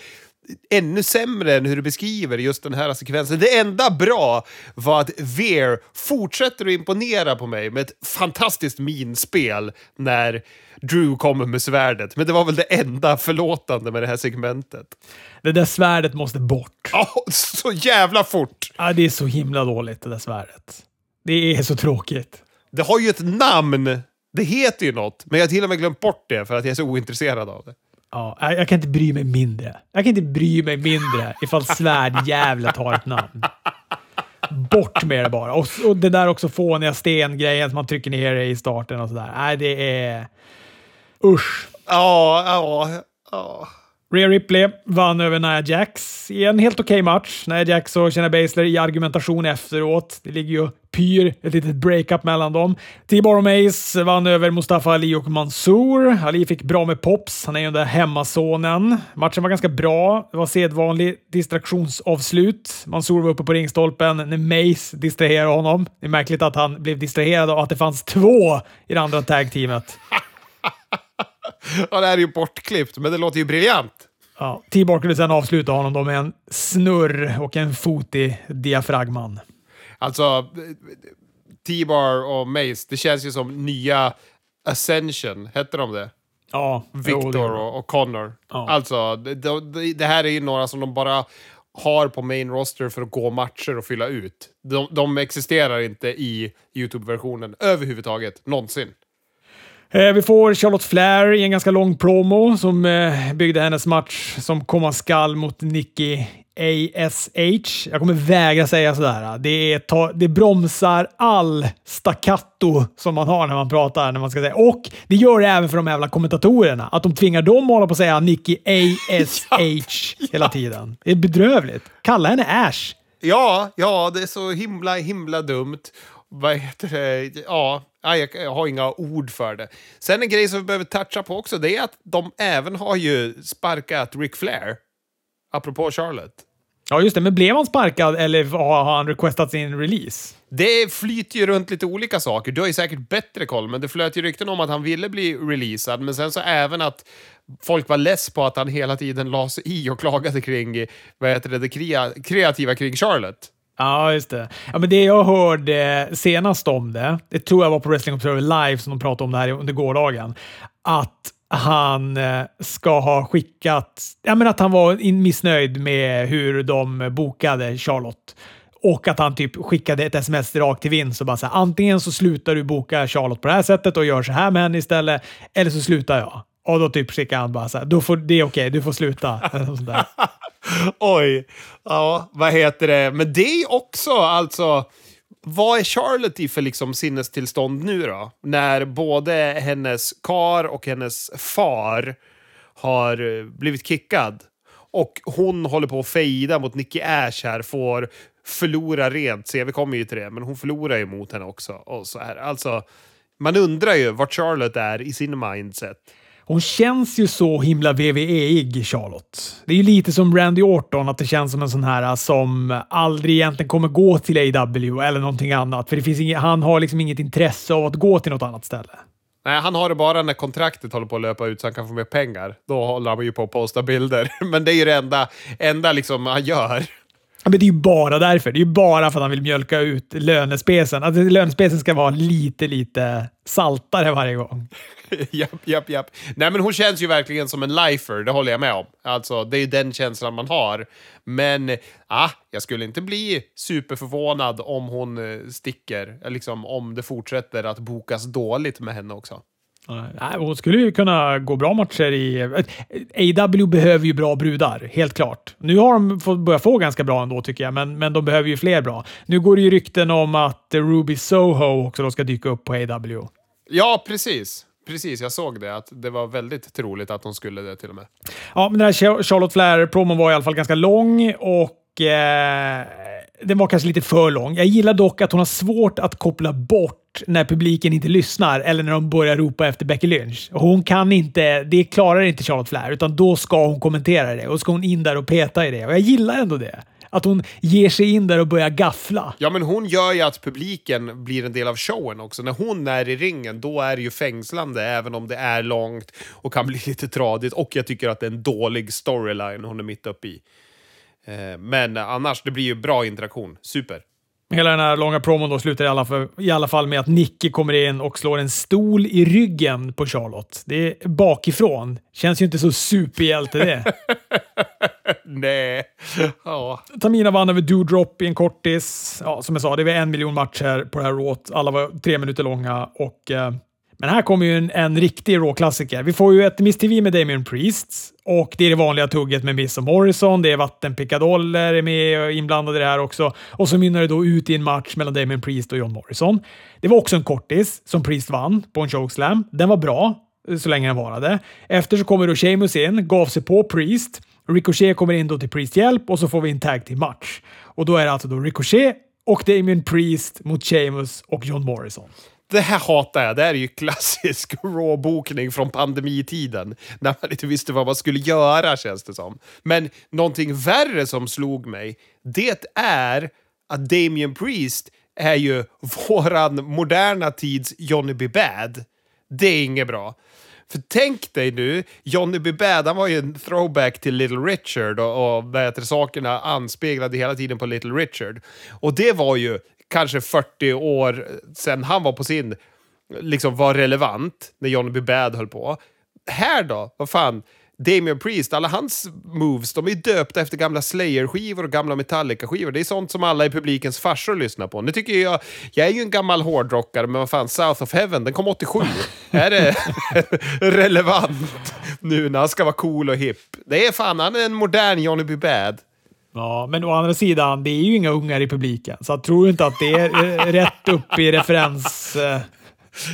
ännu sämre än hur du beskriver just den här sekvensen. Det enda bra var att Veer fortsätter att imponera på mig med ett fantastiskt minspel när Drew kommer med svärdet. Men det var väl det enda förlåtande med det här segmentet. Det där svärdet måste bort. Ja, så jävla fort! Ja, det är så himla dåligt det där svärdet. Det är så tråkigt. Det har ju ett namn. Det heter ju något, men jag har till och med glömt bort det för att jag är så ointresserad av det. Ja, jag, kan inte bry mig mindre. Jag kan inte bry mig mindre ifall svärdjävlet har ett namn. Bort med det bara. Och, och det där också fåniga stengrejen som man trycker ner i starten och sådär. Nej, det är... Usch. Ja, ja, ja. Rhea Ripley vann över Nia Jax i en helt okej okay match. Nia Jax och Shayna Baszler i argumentation efteråt. Det ligger ju pyr, ett litet breakup mellan dem. Tibor Mace vann över Mustafa Ali och Mansour. Ali fick bra med pops. Han är ju den där hemmasonen. Matchen var ganska bra. Det var sedvanlig distraktionsavslut. Mansour var uppe på ringstolpen när Mace distraherade honom. Det är märkligt att han blev distraherad av att det fanns två i det andra tag-teamet. [laughs] [laughs] ja, det här är ju bortklippt, men det låter ju briljant. Ja, T-Bar kunde sedan avsluta honom då med en snurr och en fot i diafragman. Alltså, T-Bar och Mace, det känns ju som nya Ascension, hette de det? Ja. Victor och, och Connor. Ja. Alltså, det, det, det här är ju några som de bara har på main roster för att gå matcher och fylla ut. De, de existerar inte i YouTube-versionen överhuvudtaget, någonsin. Eh, vi får Charlotte Flair i en ganska lång promo som eh, byggde hennes match som komma skall mot Nikki ASH. Jag kommer vägra säga sådär. Det, är ta, det bromsar all staccato som man har när man pratar. När man ska säga. Och det gör det även för de jävla kommentatorerna. Att de tvingar dem att hålla på att säga Nikki ASH [laughs] hela tiden. Det är bedrövligt. Kalla henne Ash. Ja, ja, det är så himla, himla dumt. Vad heter det? Ja, jag har inga ord för det. Sen en grej som vi behöver toucha på också, det är att de även har ju sparkat Ric Flair. Apropå Charlotte. Ja, just det. Men blev han sparkad eller har han requestat sin release? Det flyter ju runt lite olika saker. Du har ju säkert bättre koll, men det flöt ju rykten om att han ville bli releasad, men sen så även att folk var less på att han hela tiden la sig i och klagade kring vad heter det, det kreativa kring Charlotte. Ja, just det. Ja, men det jag hörde senast om det, det tror jag var på Wrestling Observer Live som de pratade om det här under gårdagen, att han eh, ska ha skickat, ja men att han var missnöjd med hur de bokade Charlotte. Och att han typ skickade ett sms rakt till Vince och bara så här, antingen så slutar du boka Charlotte på det här sättet och gör så här med henne istället, eller så slutar jag. Och då typ skickar han bara så här, då får, det är okej, okay, du får sluta. [laughs] Oj, ja, vad heter det? Men det är också alltså vad är Charlotte i för liksom sinnestillstånd nu då? När både hennes kar och hennes far har eh, blivit kickad. Och hon håller på att fejda mot Nicky Ash här, får förlora rent. Vi kommer ju till det, men hon förlorar ju mot henne också. Och så här. Alltså, man undrar ju vart Charlotte är i sin mindset. Hon känns ju så himla WWE-ig, Charlotte. Det är ju lite som Randy Orton, att det känns som en sån här äh, som aldrig egentligen kommer gå till AW eller någonting annat. För det finns inget, han har liksom inget intresse av att gå till något annat ställe. Nej, han har det bara när kontraktet håller på att löpa ut så han kan få mer pengar. Då håller han ju på att posta bilder. [laughs] Men det är ju det enda, enda liksom han gör. Men det är ju bara därför. Det är ju bara för att han vill mjölka ut lönespecen. Att lönespecen ska vara lite, lite saltare varje gång. [laughs] japp, japp, japp. Nej, men hon känns ju verkligen som en lifer, det håller jag med om. Alltså, det är ju den känslan man har. Men, ah, jag skulle inte bli superförvånad om hon eh, sticker, eh, liksom om det fortsätter att bokas dåligt med henne också. Nej, hon skulle ju kunna gå bra matcher i... AW behöver ju bra brudar, helt klart. Nu har de fått börja få ganska bra ändå tycker jag, men, men de behöver ju fler bra. Nu går det ju rykten om att Ruby Soho också ska dyka upp på AW. Ja, precis. Precis, jag såg det. Att det var väldigt troligt att de skulle det till och med. Ja, men den här Charlotte Flair-promon var i alla fall ganska lång och eh, den var kanske lite för lång. Jag gillar dock att hon har svårt att koppla bort när publiken inte lyssnar eller när de börjar ropa efter Becky Lynch. Hon kan inte, det klarar inte Charlotte Flair, utan då ska hon kommentera det och ska hon in där och peta i det. Och jag gillar ändå det. Att hon ger sig in där och börjar gaffla. Ja, men hon gör ju att publiken blir en del av showen också. När hon är i ringen, då är det ju fängslande, även om det är långt och kan bli [laughs] lite tradigt. Och jag tycker att det är en dålig storyline hon är mitt uppe i. Eh, men annars, det blir ju bra interaktion. Super. Hela den här långa promon då slutar i alla, fall, i alla fall med att Nicky kommer in och slår en stol i ryggen på Charlotte. Det är bakifrån. Känns ju inte så superhjälte det. [laughs] Nej. Ja. Tamina vann över Doudrop i en kortis. Ja, som jag sa, det var en miljon matcher på det här råt. Alla var tre minuter långa och eh, men här kommer ju en, en riktig Raw-klassiker. Vi får ju ett Miss TV med Damien Priest och det är det vanliga tugget med Miss och Morrison. Det är vattenpickadoller är med och inblandade i det här också. Och så mynnar det då ut i en match mellan Damien Priest och John Morrison. Det var också en kortis som Priest vann på en chokeslam. Den var bra. så länge den varade. Efter så kommer då Sheamus in, gav sig på Priest. Ricochet kommer in då till Priest hjälp och så får vi en tag till match. Och då är det alltså då Ricochet och Damien Priest mot Sheamus och John Morrison. Det här hatar jag. Det här är ju klassisk [laughs] råbokning från pandemitiden. När man inte visste vad man skulle göra, känns det som. Men någonting värre som slog mig, det är att Damien Priest är ju [laughs] våran moderna tids Johnny B. Bad. Det är inget bra. För tänk dig nu, Johnny B. Bad, han var ju en throwback till Little Richard och, och vad heter sakerna anspeglade hela tiden på Little Richard. Och det var ju kanske 40 år sedan han var på sin, liksom var relevant, när Johnny B. Bad höll på. Här då, vad fan, Damien Priest, alla hans moves, de är döpta efter gamla Slayer-skivor och gamla Metallica-skivor. Det är sånt som alla i publikens farsor lyssnar på. Nu tycker jag, jag är ju en gammal hårdrockare, men vad fan, South of Heaven, den kom 87. [laughs] är det relevant nu när han ska vara cool och hip? Det är fan, han är en modern Johnny B. Bad. Ja, men å andra sidan, det är ju inga ungar i publiken, så jag tror inte att det är rätt upp i referens... eh,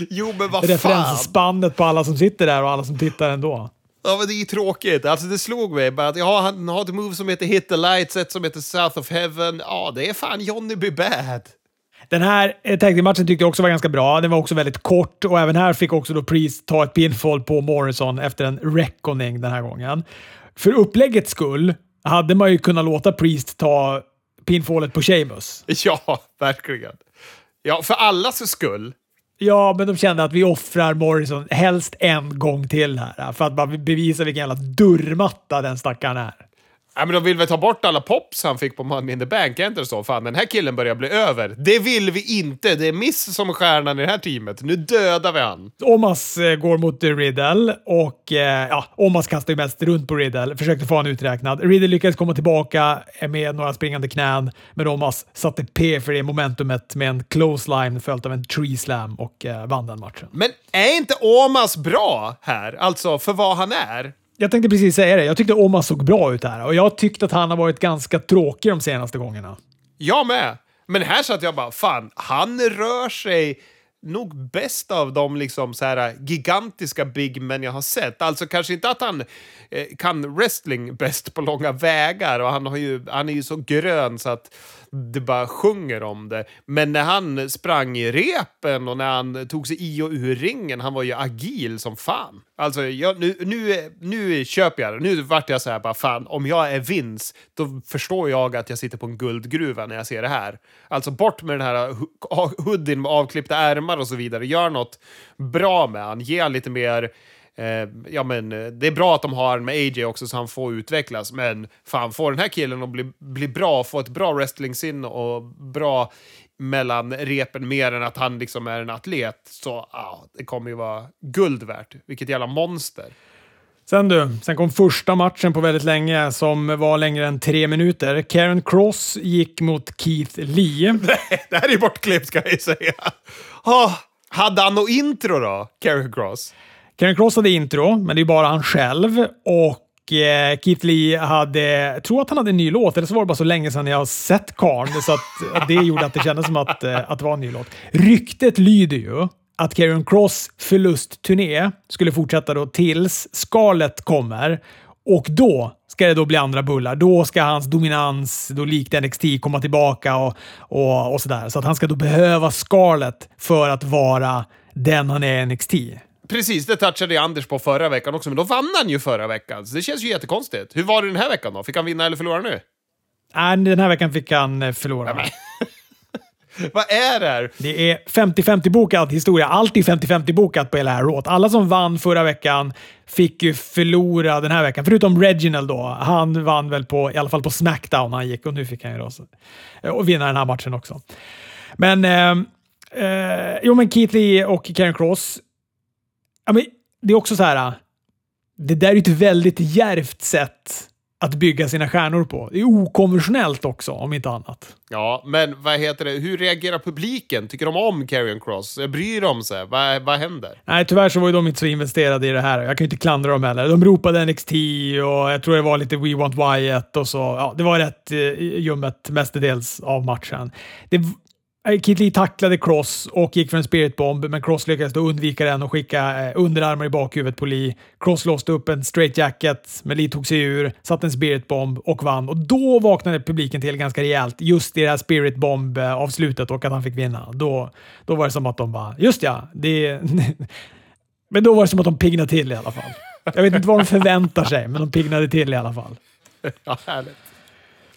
Jo, men vad referensspannet på alla som sitter där och alla som tittar ändå. Ja, men det är ju tråkigt. Alltså, det slog mig bara att ja, han har ett move som heter Hit the Lights, ett som heter South of Heaven. Ja, det är fan Johnny B. Bad. Den här eh, tag team-matchen tyckte jag också var ganska bra. Den var också väldigt kort och även här fick också då Priest ta ett pinfall på Morrison efter en reckoning den här gången. För uppläggets skull hade man ju kunnat låta Priest ta pinfallet på Sheamus. [laughs] Ja, verkligen. Ja, för allas skull. Ja, men de kände att vi offrar Morrison helst en gång till här för att bara bevisa vilken jävla dörrmatta den stackaren är. Ja, men de vill väl ta bort alla pops han fick på Money in the Bank, är inte det så? Fan, den här killen börjar bli över. Det vill vi inte! Det är Miss som är stjärnan i det här teamet. Nu dödar vi han. Omas eh, går mot Riddle och eh, ja, Omas kastar ju mest runt på Riddle, försökte få honom uträknad. Riddle lyckades komma tillbaka med några springande knän, men Omas satte P för det momentumet med en close line följt av en tree slam och eh, vann den matchen. Men är inte Omas bra här? Alltså, för vad han är? Jag tänkte precis säga det. Jag tyckte Omas såg bra ut här och jag tyckte att han har varit ganska tråkig de senaste gångerna. Jag med. Men här satt jag bara, fan, han rör sig nog bäst av de liksom så här äh, gigantiska big men jag har sett. Alltså kanske inte att han eh, kan wrestling bäst på långa vägar och han, har ju, han är ju så grön så att det bara sjunger om det. Men när han sprang i repen och när han tog sig i och ur ringen, han var ju agil som fan. Alltså, jag, nu, nu, nu köper jag det. Nu vart jag så här, bara fan, om jag är Vince, då förstår jag att jag sitter på en guldgruva när jag ser det här. Alltså bort med den här hoodien med avklippta ärmar och så vidare. Gör något bra med han. Ge han lite mer Eh, ja, men, eh, det är bra att de har en med AJ också så han får utvecklas, men fan, får den här killen att bli, bli bra, få ett bra wrestling-sinne och bra mellan repen mer än att han liksom är en atlet, så ah, det kommer ju vara guld värt. Vilket jävla monster. Sen du, sen kom första matchen på väldigt länge som var längre än tre minuter. Karen Cross gick mot Keith Lee. [laughs] det här är bortklippt ska jag säga. Ah, hade han något intro då, Karen Cross? Karen Cross hade intro, men det är bara han själv. Och eh, Keith Lee hade, jag tror att han hade en ny låt, eller så var det bara så länge sedan jag har sett karln, så att, det gjorde att det kändes som att, eh, att det var en ny låt. Ryktet lyder ju att Karen Cross förlustturné skulle fortsätta då tills Scarlett kommer. Och då ska det då bli andra bullar. Då ska hans dominans, då likt NXT, komma tillbaka och, och, och sådär. Så att han ska då behöva Scarlett för att vara den han är i NXT. Precis, det touchade Anders på förra veckan också, men då vann han ju förra veckan. Så det känns ju jättekonstigt. Hur var det den här veckan då? Fick han vinna eller förlora nu? Nej, den här veckan fick han eh, förlora. Ja, [laughs] Vad är det här? Det är 50-50 bokad historia. Allt är 50-50 bokat på hela här råt. Alla som vann förra veckan fick ju förlora den här veckan. Förutom Reginald då. Han vann väl på, i alla fall på Smackdown han gick och nu fick han ju då så, och vinna den här matchen också. Men, eh, eh, jo men Keith Lee och Karen Cross. Ja, men det är också så här. Det där är ett väldigt djärvt sätt att bygga sina stjärnor på. Det är okonventionellt också, om inte annat. Ja, men vad heter det? Hur reagerar publiken? Tycker de om Karrion Cross? Bryr de sig? Vad, vad händer? Nej, tyvärr så var ju de inte så investerade i det här. Jag kan ju inte klandra dem heller. De ropade NXT och jag tror det var lite We Want Wyatt och så. Ja, det var rätt eh, ljummet mestadels av matchen. Det, Äh, Kit Lee tacklade Cross och gick för en spiritbomb, men Cross lyckades då undvika den och skicka eh, underarmar i bakhuvudet på Lee. Cross låste upp en straight jacket, men Lee tog sig ur, satte en spiritbomb och vann. Och då vaknade publiken till ganska rejält just i det här spiritbomb-avslutet eh, och att han fick vinna. Då, då var det som att de bara, just ja, det... [laughs] men då var det som att de piggnade till i alla fall. Jag vet inte vad de förväntar sig, men de piggnade till i alla fall. [laughs] Ja, härligt.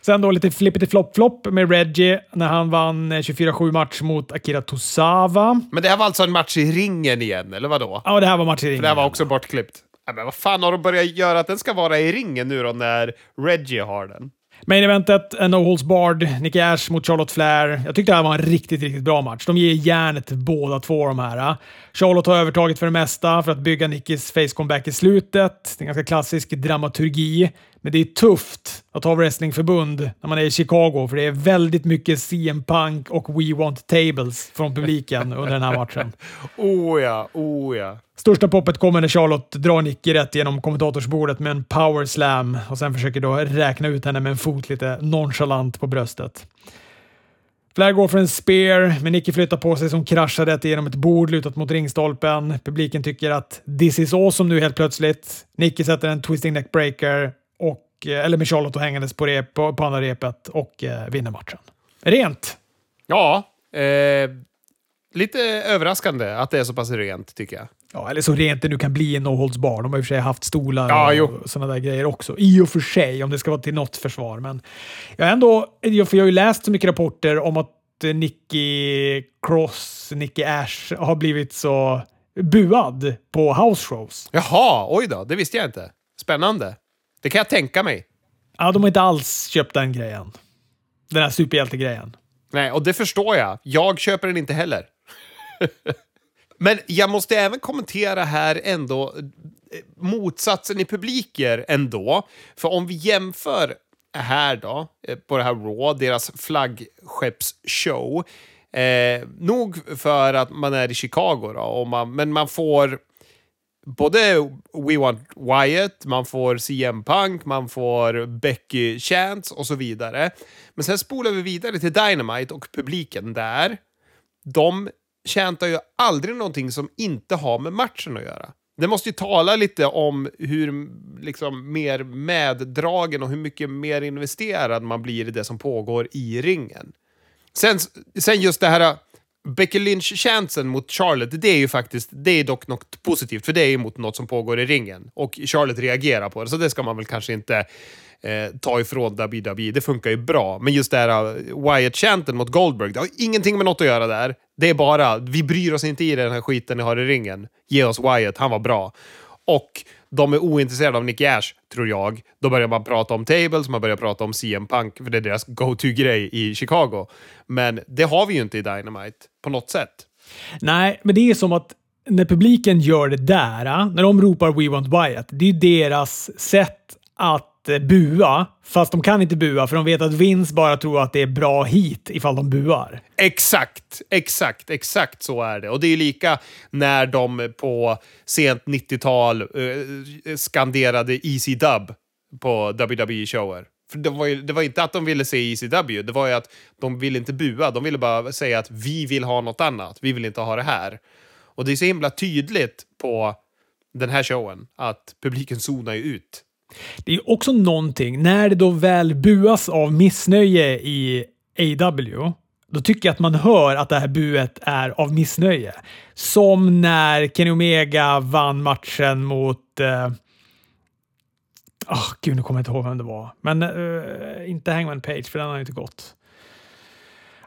Sen då lite flippity flop flop med Reggie när han vann eh, 24-7 match mot Akira Tosawa. Men det här var alltså en match i ringen igen, eller vadå? Ja, det här var match i ringen. För det här var också bortklippt. Ja, men vad fan har de börjat göra att den ska vara i ringen nu då när Reggie har den? Main eventet, en No Holds Barred, Nicky Ash mot Charlotte Flair. Jag tyckte det här var en riktigt, riktigt bra match. De ger järnet båda två de här. Charlotte har övertaget för det mesta för att bygga Nickys face comeback i slutet. Det är en ganska klassisk dramaturgi. Men det är tufft att ha wrestlingförbund när man är i Chicago, för det är väldigt mycket CM Punk och We Want Tables från publiken under den här matchen. [laughs] Oh ja, oh ja. Största poppet kommer när Charlotte drar Nicky rätt genom kommentatorsbordet med en power slam och sen försöker då räkna ut henne med en fot lite nonchalant på bröstet. Flair går för en spear, men Nicky flyttar på sig som kraschar rätt genom ett bord lutat mot ringstolpen. Publiken tycker att this is awesome nu helt plötsligt. Nicky sätter en twisting neck breaker, och, eh, eller med Charlotte och hängandes på, rep, på, på andra repet och eh, vinner matchen. Rent! Ja, eh, lite överraskande att det är så pass rent tycker jag. Ja, eller så rent det nu kan bli en no holds bar. De har i och för sig haft stolar Ja, och sådana där grejer också. I och för sig, om det ska vara till något försvar. Men jag, ändå, jag, för jag har ju läst så mycket rapporter om att eh, Nicky Cross, Nicky Ash har blivit så buad på house shows. Jaha, oj då, det visste jag inte. Spännande. Det kan jag tänka mig. Ja, de har inte alls köpt den grejen. Den här superhjältegrejen. Nej, och det förstår jag. Jag köper den inte heller. [laughs] Men jag måste även kommentera här ändå eh, motsatsen i publiker ändå. För om vi jämför här då, eh, på det här Raw, deras flaggskeppsshow. Eh, nog för att man är i Chicago då, och man, men man får både We Want Wyatt, man får CM Punk, man får Becky Chance och så vidare. Men sen spolar vi vidare till Dynamite och publiken där. De tjäntar ju aldrig någonting som inte har med matchen att göra. Det måste ju tala lite om hur liksom, mer meddragen och hur mycket mer investerad man blir i det som pågår i ringen. Sen, sen just det här Becky Lynch-chansen mot Charlotte, det är ju faktiskt, det är dock något positivt, för det är ju mot något som pågår i ringen. Och Charlotte reagerar på det, så det ska man väl kanske inte eh, ta ifrån WWE. Det funkar ju bra. Men just det här eh, Wyatt-chanten mot Goldberg, det har ingenting med något att göra där. Det är bara, vi bryr oss inte i den här skiten ni har i ringen. Ge oss Wyatt, han var bra. Och de är ointresserade av Nicky Ash, tror jag. Då börjar man prata om tables, man börjar prata om CM Punk, för det är deras go-to-grej i Chicago. Men det har vi ju inte i Dynamite, på något sätt. Nej, men det är som att när publiken gör det där, när de ropar We want Wyatt, det är ju deras sätt att Eh, bua. Fast de kan inte bua, för de vet att Vince bara tror att det är bra hit ifall de buar. Exakt, exakt, exakt så är det. Och det är lika när de på sent 90-tal eh, skanderade Easy Dub på WWE-shower. För det var, ju, det var inte att de ville se ECW, det var ju att de ville inte bua. De ville bara säga att vi vill ha något annat. Vi vill inte ha det här. Och det är så himla tydligt på den här showen att publiken zonar ju ut. Det är också någonting, när det då väl buas av missnöje i AW, då tycker jag att man hör att det här buet är av missnöje. Som när Kenny Omega vann matchen mot... Eh, oh, gud, nu kommer jag inte ihåg vem det var. Men eh, inte Hangman Page, för den har inte gått.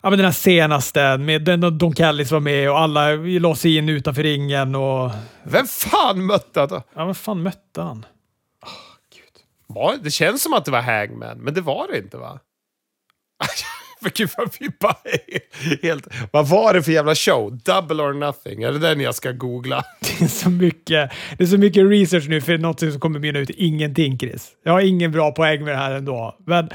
Ja, men den här senaste, med den, Don Callis var med och alla la sig in utanför ringen. Och, Vem fan mötte han då? ja, vad fan mötte han? Var, det känns som att det var Hangman, men det var det inte va? [laughs] För gud vad vi bara helt... Vad var det för jävla show? Double or nothing? Är det den jag ska googla? [laughs] Det är så mycket, det är så mycket research nu för något som kommer mynna ut i ingenting, Chris. Jag har ingen bra poäng med det här ändå. Men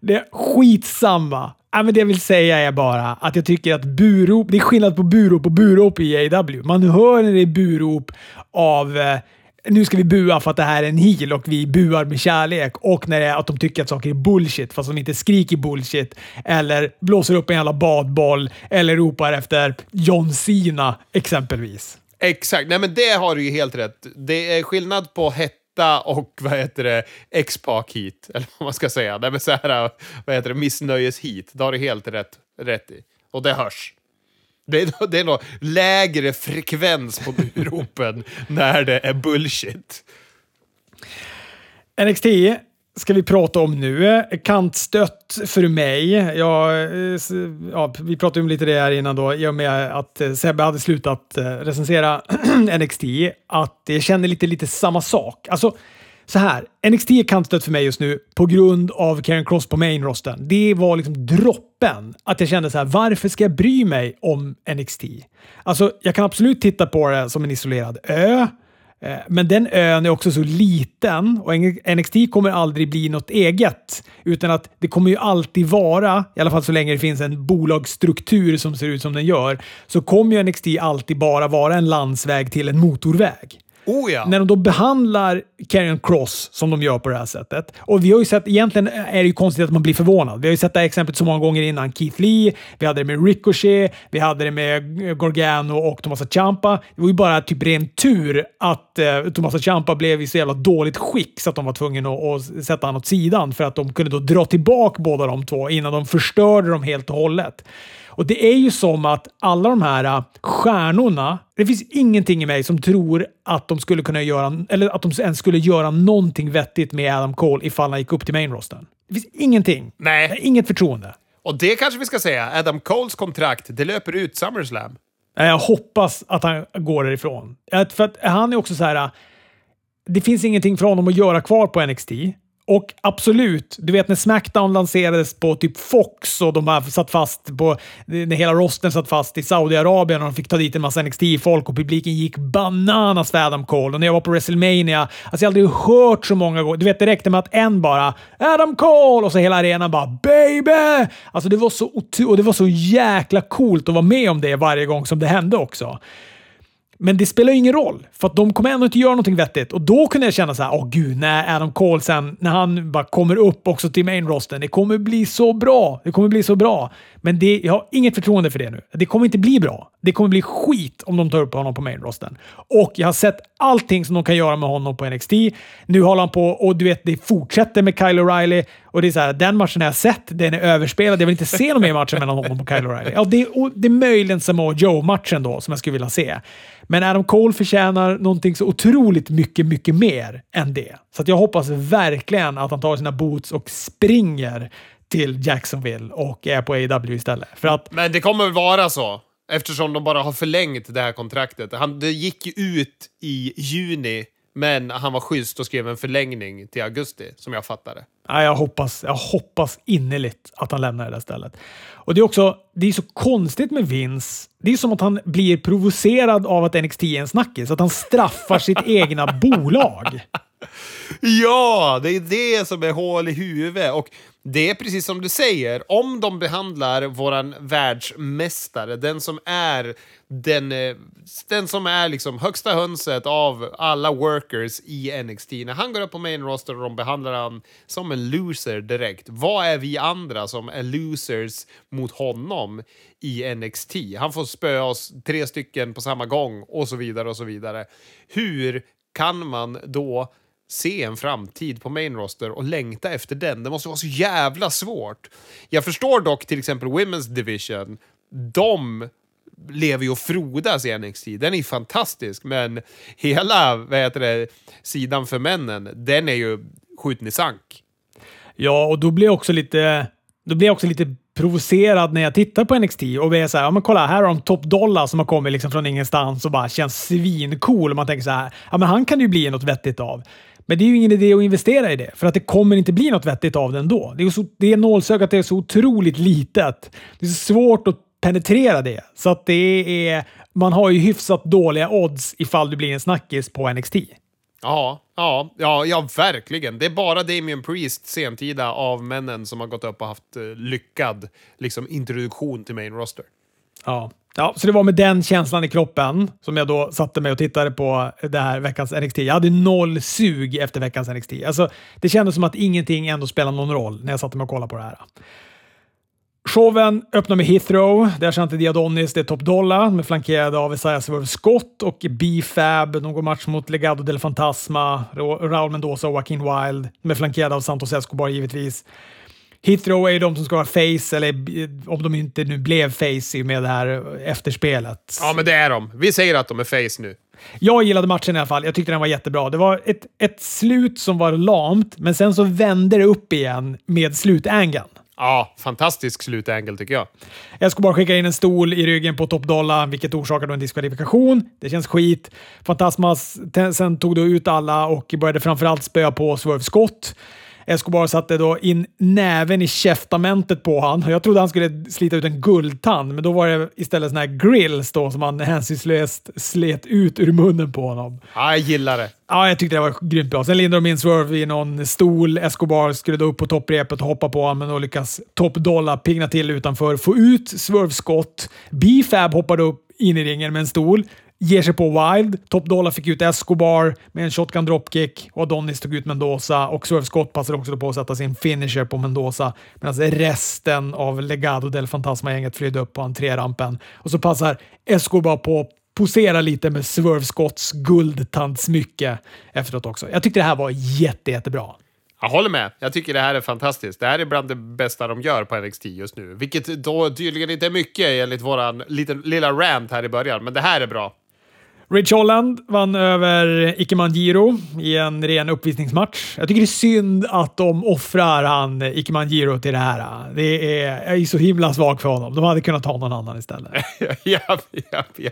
det är skitsamma. Ja, men det jag vill säga är bara att jag tycker att burop, det är skillnad på burop och burop i AW. Man hör när det är burop av eh, nu ska vi bua för att det här är en heel och vi buar med kärlek. Och när det är att de tycker att saker är bullshit fast de inte skriker bullshit. Eller blåser upp en jävla badboll. Eller ropar efter John Cena exempelvis. Exakt. Nej, men det har du ju helt rätt. Det är skillnad på hetta och vad heter det, X-Pac hit. Eller vad man ska säga. Nej, men så här, vad heter det, missnöjes hit. Det har du helt rätt, rätt i. Och det hörs. Det är, det är nog lägre frekvens på [laughs] buropen när det är bullshit. NXT ska vi prata om nu. Kantstött för mig. Ja, ja, vi pratade om lite det här innan då, i och med att Sebbe hade slutat eh, recensera [clears throat] NXT, att jag känner lite, lite samma sak. Alltså, så här, NXT är kantstött för mig just nu på grund av Karen Cross på main-rosten. Det var liksom toppen Att jag kände så här, varför ska jag bry mig om NXT? Alltså, jag kan absolut titta på det som en isolerad ö. Eh, men den ön är också så liten och NXT kommer aldrig bli något eget. Utan att det kommer ju alltid vara, i alla fall så länge det finns en bolagsstruktur som ser ut som den gör, så kommer ju NXT alltid bara vara en landsväg till en motorväg. Oh ja. När de då behandlar Karrion Cross som de gör på det här sättet. Och vi har ju sett, egentligen är det ju konstigt att man blir förvånad. Vi har ju sett det här exemplet så många gånger innan. Keith Lee, vi hade det med Ricochet, vi hade det med Gorgano och Tomasa Ciampa. Det var ju bara typ ren tur att eh, Tomasa Ciampa blev i så jävla dåligt skick så att de var tvungna att, att sätta honom åt sidan för att de kunde då dra tillbaka båda de två innan de förstörde dem helt och hållet. Och det är ju som att alla de här äh, stjärnorna, det finns ingenting i mig som tror att de skulle kunna göra, eller att de ens skulle göra någonting vettigt med Adam Cole ifall han gick upp till main rosten. Det finns ingenting. Nej. Inget förtroende. Och det kanske vi ska säga, Adam Coles kontrakt, det löper ut SummerSlam. Jag hoppas att han går därifrån. För att han är också så här. Äh, det finns ingenting för honom att göra kvar på NXT. Och absolut, du vet när Smackdown lanserades på typ Fox och de här satt fast på, när hela rosten satt fast i Saudiarabien och de fick ta dit en massa NXT-folk och publiken gick bananas för Adam Cole. Och när jag var på WrestleMania, alltså jag har aldrig hört så många gånger. Du vet, det räckte med att en bara “Adam Cole” och så hela arenan bara “Baby!” Alltså det var så, och det var så jäkla coolt att vara med om det varje gång som det hände också. Men det spelar ju ingen roll, för att de kommer ändå inte göra någonting vettigt. Och då kunde jag känna så här, åh gud, när Adam Cole sen, när han bara kommer upp också till main rosten, det kommer bli så bra. Det kommer bli så bra. Men det, jag har inget förtroende för det nu. Det kommer inte bli bra. Det kommer bli skit om de tar upp honom på main rosten. Och jag har sett allting som de kan göra med honom på NXT. Nu håller han på och du vet, det fortsätter med Kyle O'Reilly. Och det är så här, den matchen har jag sett, den är överspelad. Jag vill inte se någon mer matcher mellan honom och Kyle O'Reilly. Ja, det, är, det är möjligen Samoa Joe-matchen då som jag skulle vilja se. Men Adam Cole förtjänar någonting så otroligt mycket, mycket mer än det. Så att jag hoppas verkligen att han tar sina boots och springer till Jacksonville och är på AW istället. För att, Men det kommer väl vara så? Eftersom de bara har förlängt det här kontraktet. Han, det gick ju ut i juni, men han var schysst och skrev en förlängning till augusti, som jag fattade. Ja, jag, hoppas, jag hoppas innerligt att han lämnar det där stället. Och Det är också det är så konstigt med Vince. Det är som att han blir provocerad av att NXT är en snackis. Att han straffar sitt [laughs] egna bolag. Ja, det är det som är hål i huvudet. Och det är precis som du säger, om de behandlar våran världsmästare, den som är den, eh, den som är liksom högsta hönset av alla workers i NXT. När han går upp på main roster och de behandlar han som en loser direkt. Vad är vi andra som är losers mot honom i NXT? Han får spöa oss tre stycken på samma gång och så vidare och så vidare. Hur kan man då se en framtid på main roster och längta efter den. Det måste vara så jävla svårt. Jag förstår dock till exempel Women's Division. De lever ju och frodas i NXT. Den är fantastisk, men hela vad heter det, sidan för männen, den är ju skjuten i sank. Ja, och då blir jag också lite, då blir jag också lite provocerad när jag tittar på NXT och är så här, ja men kolla, här har de Top Dollar som har kommit liksom från ingenstans och bara känns svincool. Man tänker så här, ja men han kan ju bli något vettigt av. Men det är ju ingen idé att investera i det, för att det kommer inte bli något vettigt av det ändå. Det är, så, det är nålsögat, är så otroligt litet. Det är så svårt att penetrera det. Så att det är, man har ju hyfsat dåliga odds ifall du blir en snackis på NXT. Ja, ja, ja, ja, verkligen. Det är bara Damien Priest, sentida av männen, som har gått upp och haft uh, lyckad liksom, introduktion till main roster. Ja. Ja, så det var med den känslan i kroppen som jag då satte mig och tittade på det här veckans NXT. Jag hade noll sug efter veckans NXT. Alltså, det kändes som att ingenting ändå spelade någon roll när jag satte mig och kollade på det här. Showen öppnar med Heathrow. Där Shanti Diadonis, det är Top Dollar, med flankerade av Isaiah Swerve Scott och B-Fab. De går match mot Legado del Fantasma, Raul Mendoza och Joaquin Wild, med flankerade av Santos Escobar givetvis. Heathrow är ju de som ska vara face, eller om de inte nu blev face med det här efterspelet. Ja, men det är de. Vi säger att de är face nu. Jag gillade matchen i alla fall. Jag tyckte den var jättebra. Det var ett, ett slut som var lamt, men sen så vände det upp igen med slutangeln. Ja, fantastisk slutängel tycker jag. Escobar skickar in en stol i ryggen på Top Dollar, vilket orsakade en diskvalifikation. Det känns skit. Fantasmas sen tog då ut alla och började framförallt spöa på Swerve Scott. Escobar satte då in näven i käftamentet på han. Jag trodde han skulle slita ut en guldtand, men då var det istället såna här grills då som han hänsynslöst slet ut ur munnen på honom. Ja, jag gillar det. Ja, jag tyckte det var grymt bra. Sen lindade de in Swerve i någon stol. Escobar skulle då upp på topprepet och hoppa på honom, men då lyckas Top Dollar pigna till utanför, få ut Swerve skott. B-Fab hoppade upp in i ringen med en stol ger sig på Wild. Top Dollar fick ut Escobar med en shotgun dropkick och Adonis tog ut Mendoza och Swerve Scott passade också på att sätta sin finisher på Mendoza medan resten av Legado del Fantasma-gänget flydde upp på entrérampen. Och så passar Escobar på att posera lite med Swerve Scotts guldtandsmycke efteråt också. Jag tyckte det här var jätte, jättebra. Jag håller med. Jag tycker det här är fantastiskt. Det här är bland det bästa de gör på NXT just nu. Vilket då tydligen inte är mycket enligt våran lilla rant här i början, men det här är bra. Rich Holland vann över Ike Manjiro i en ren uppvisningsmatch. Jag tycker det är synd att de offrar han Ike Manjiro till det här. Det är, jag är så himla svag för honom. De hade kunnat ta någon annan istället. [laughs] ja, ja, ja.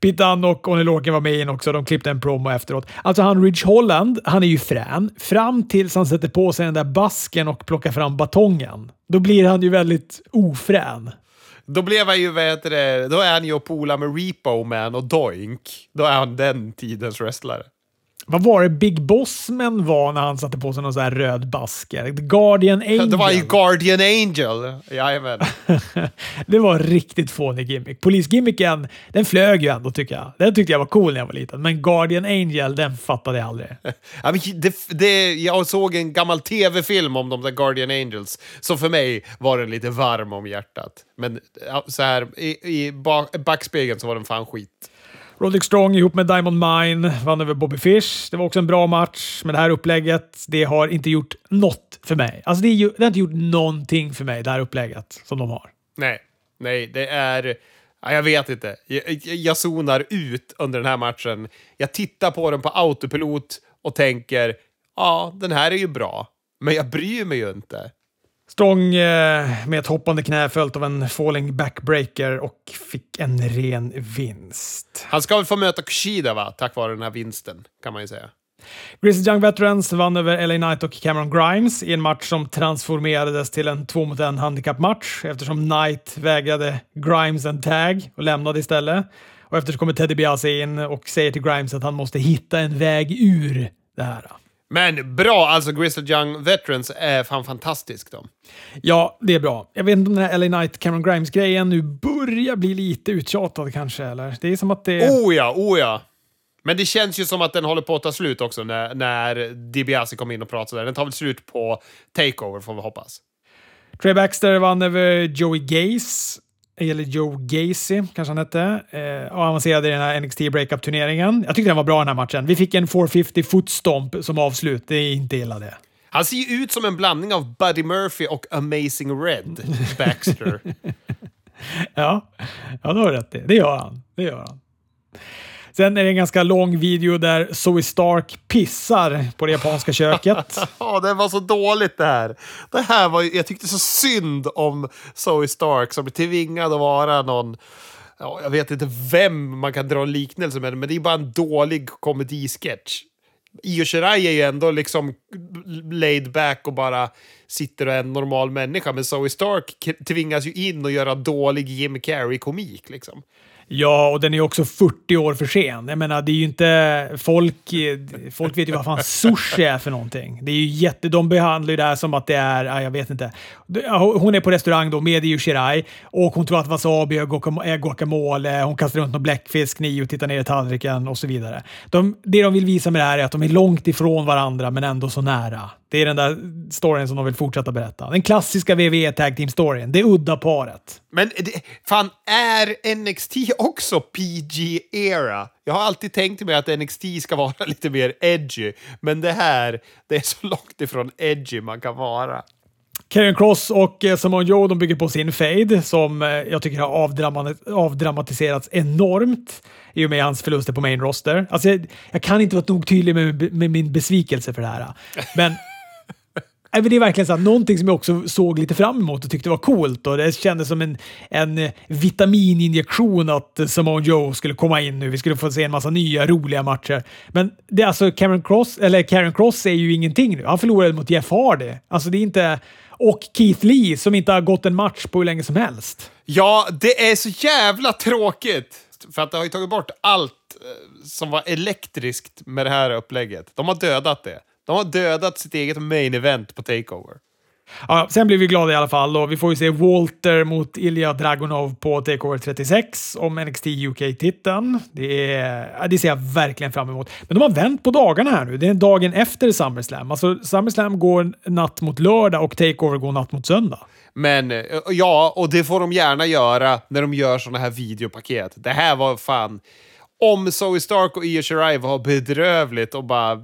Pittan och Onny Lorcan var med in också. De klippte en promo efteråt. Alltså han Rich Holland, han är ju frän. Fram tills han sätter på sig den där basken och plockar fram batongen. Då blir han ju väldigt ofrän. Då blev han ju, vet det, då är han ju och polar med Repo Man och Doink. Då är han den tidens wrestlare. Vad var det Big Bossman var när han satte på sig någon sån här röd basker? Guardian Angel. Det var ju Guardian Angel. Jajamän. [laughs] det var riktigt fånig gimmick. Polisgimmicken, den flög ju ändå tycker jag. Den tyckte jag var cool när jag var liten. Men Guardian Angel, den fattade jag aldrig. [laughs] ja, det, det, jag såg en gammal tv-film om de där Guardian Angels, så för mig var den lite varm om hjärtat. Men så här, i, i backspegeln så var den fan skit. Roderick Strong ihop med Diamond Mine vann över Bobby Fish. Det var också en bra match, men det här upplägget det har inte gjort något för mig. Alltså det, är, det har inte gjort någonting för mig, det här upplägget som de har. Nej, nej, det är... Ja, jag vet inte. Jag, jag zonar ut under den här matchen. Jag tittar på den på autopilot och tänker ja, den här är ju bra, men jag bryr mig ju inte. Strong eh, med ett hoppande knä följt av en falling backbreaker och fick en ren vinst. Han ska väl få möta Kushida va? tack vare den här vinsten, kan man ju säga. Grizzly Young Veterans vann över LA Knight och Cameron Grimes i en match som transformerades till en två mot en handikappmatch eftersom Knight vägrade Grimes en tag och lämnade istället. Och eftersom kommer Teddy Biasi in och säger till Grimes att han måste hitta en väg ur det här. Men bra, alltså Grizzled Young Veterans är fan fantastisk de. Ja, det är bra. Jag vet inte om den här LA Knight Cameron Grimes-grejen nu börjar bli lite uttjatad kanske, eller? Det är som att det... Oh ja, oh ja! Men det känns ju som att den håller på att ta slut också när, när DiBiase kom in och pratade. Den tar väl slut på Takeover, får vi hoppas. Trey Baxter vann över Joey Gaze eller Joe Gacy, kanske han hette, eh, och avancerade i den här NXT Breakup-turneringen. Jag tyckte den var bra den här matchen. Vi fick en 450 footstomp som avslut. Det är inte illa det. Han ser ju ut som en blandning av Buddy Murphy och Amazing Red, Baxter. [laughs] ja, ja, du har rätt i. Det gör han. Det gör han. Sen är det en ganska lång video där Zoe Stark pissar på det japanska köket. [laughs] Ja, det var så dåligt det här. Det här var, jag tyckte så synd om Zoe Stark som blir tvingad att vara någon Ja, jag vet inte vem man kan dra en liknelse med, men det är bara en dålig komedisketch. Io Shirai är ju ändå liksom laid back och bara sitter och är en normal människa, men Zoe Stark tvingas ju in och göra dålig Jim Carrey-komik. Liksom. Ja, och den är också 40 år för sen. Jag menar, det är ju inte... Folk, folk vet ju vad fan sushi är för någonting. Det är ju jätte... De behandlar ju det här som att det är... Ja, jag vet inte. Hon är på restaurang då med Io Shirai och hon tror att wasabi är guacamole. Hon kastar runt någon bläckfisk, och tittar ner i tallriken och så vidare. De, det de vill visa med det här är att de är långt ifrån varandra, men ändå så nära. Det är den där storyn som de vill fortsätta berätta. Den klassiska WWE Tag Team-storyn. Det udda paret. Men det, fan, är NXT också PG-era? Jag har alltid tänkt mig att NXT ska vara [laughs] lite mer edgy, men det här, det är så långt ifrån edgy man kan vara. Karen Cross och eh, Samoa Joe de bygger på sin fade som eh, jag tycker har avdramatiserats enormt i och med hans förluster på main roster. Alltså jag, jag kan inte vara nog tydlig med, med, min besvikelse för det här. Men det är verkligen så här, någonting som jag också såg lite fram emot och tyckte var coolt. Och det kändes som en, en vitamininjektion att Simone Joe skulle komma in nu. Vi skulle få se en massa nya roliga matcher. Men det är alltså Karen Cross, eller Karen Cross är ju ingenting nu. Han förlorade mot Jeff Hardy. Alltså det är inte... Och Keith Lee som inte har gått en match på hur länge som helst. Ja, det är så jävla tråkigt. För att det har ju tagit bort allt eh, som var elektriskt med det här upplägget. De har dödat det. De har dödat sitt eget main event på Takeover. Ja, sen blir vi glada i alla fall och vi får ju se Walter mot Ilja Dragunov på Takeover 36 om NXT UK-titeln. Det, det ser jag verkligen fram emot. Men de har vänt på dagarna här nu. Det är dagen efter SummerSlam. Alltså SummerSlam går natt mot lördag och Takeover går natt mot söndag. Men eh, ja, och det får de gärna göra när de gör såna här videopaket. Det här var fan om Zoe Stark och Io Shirai var bedrövligt och bara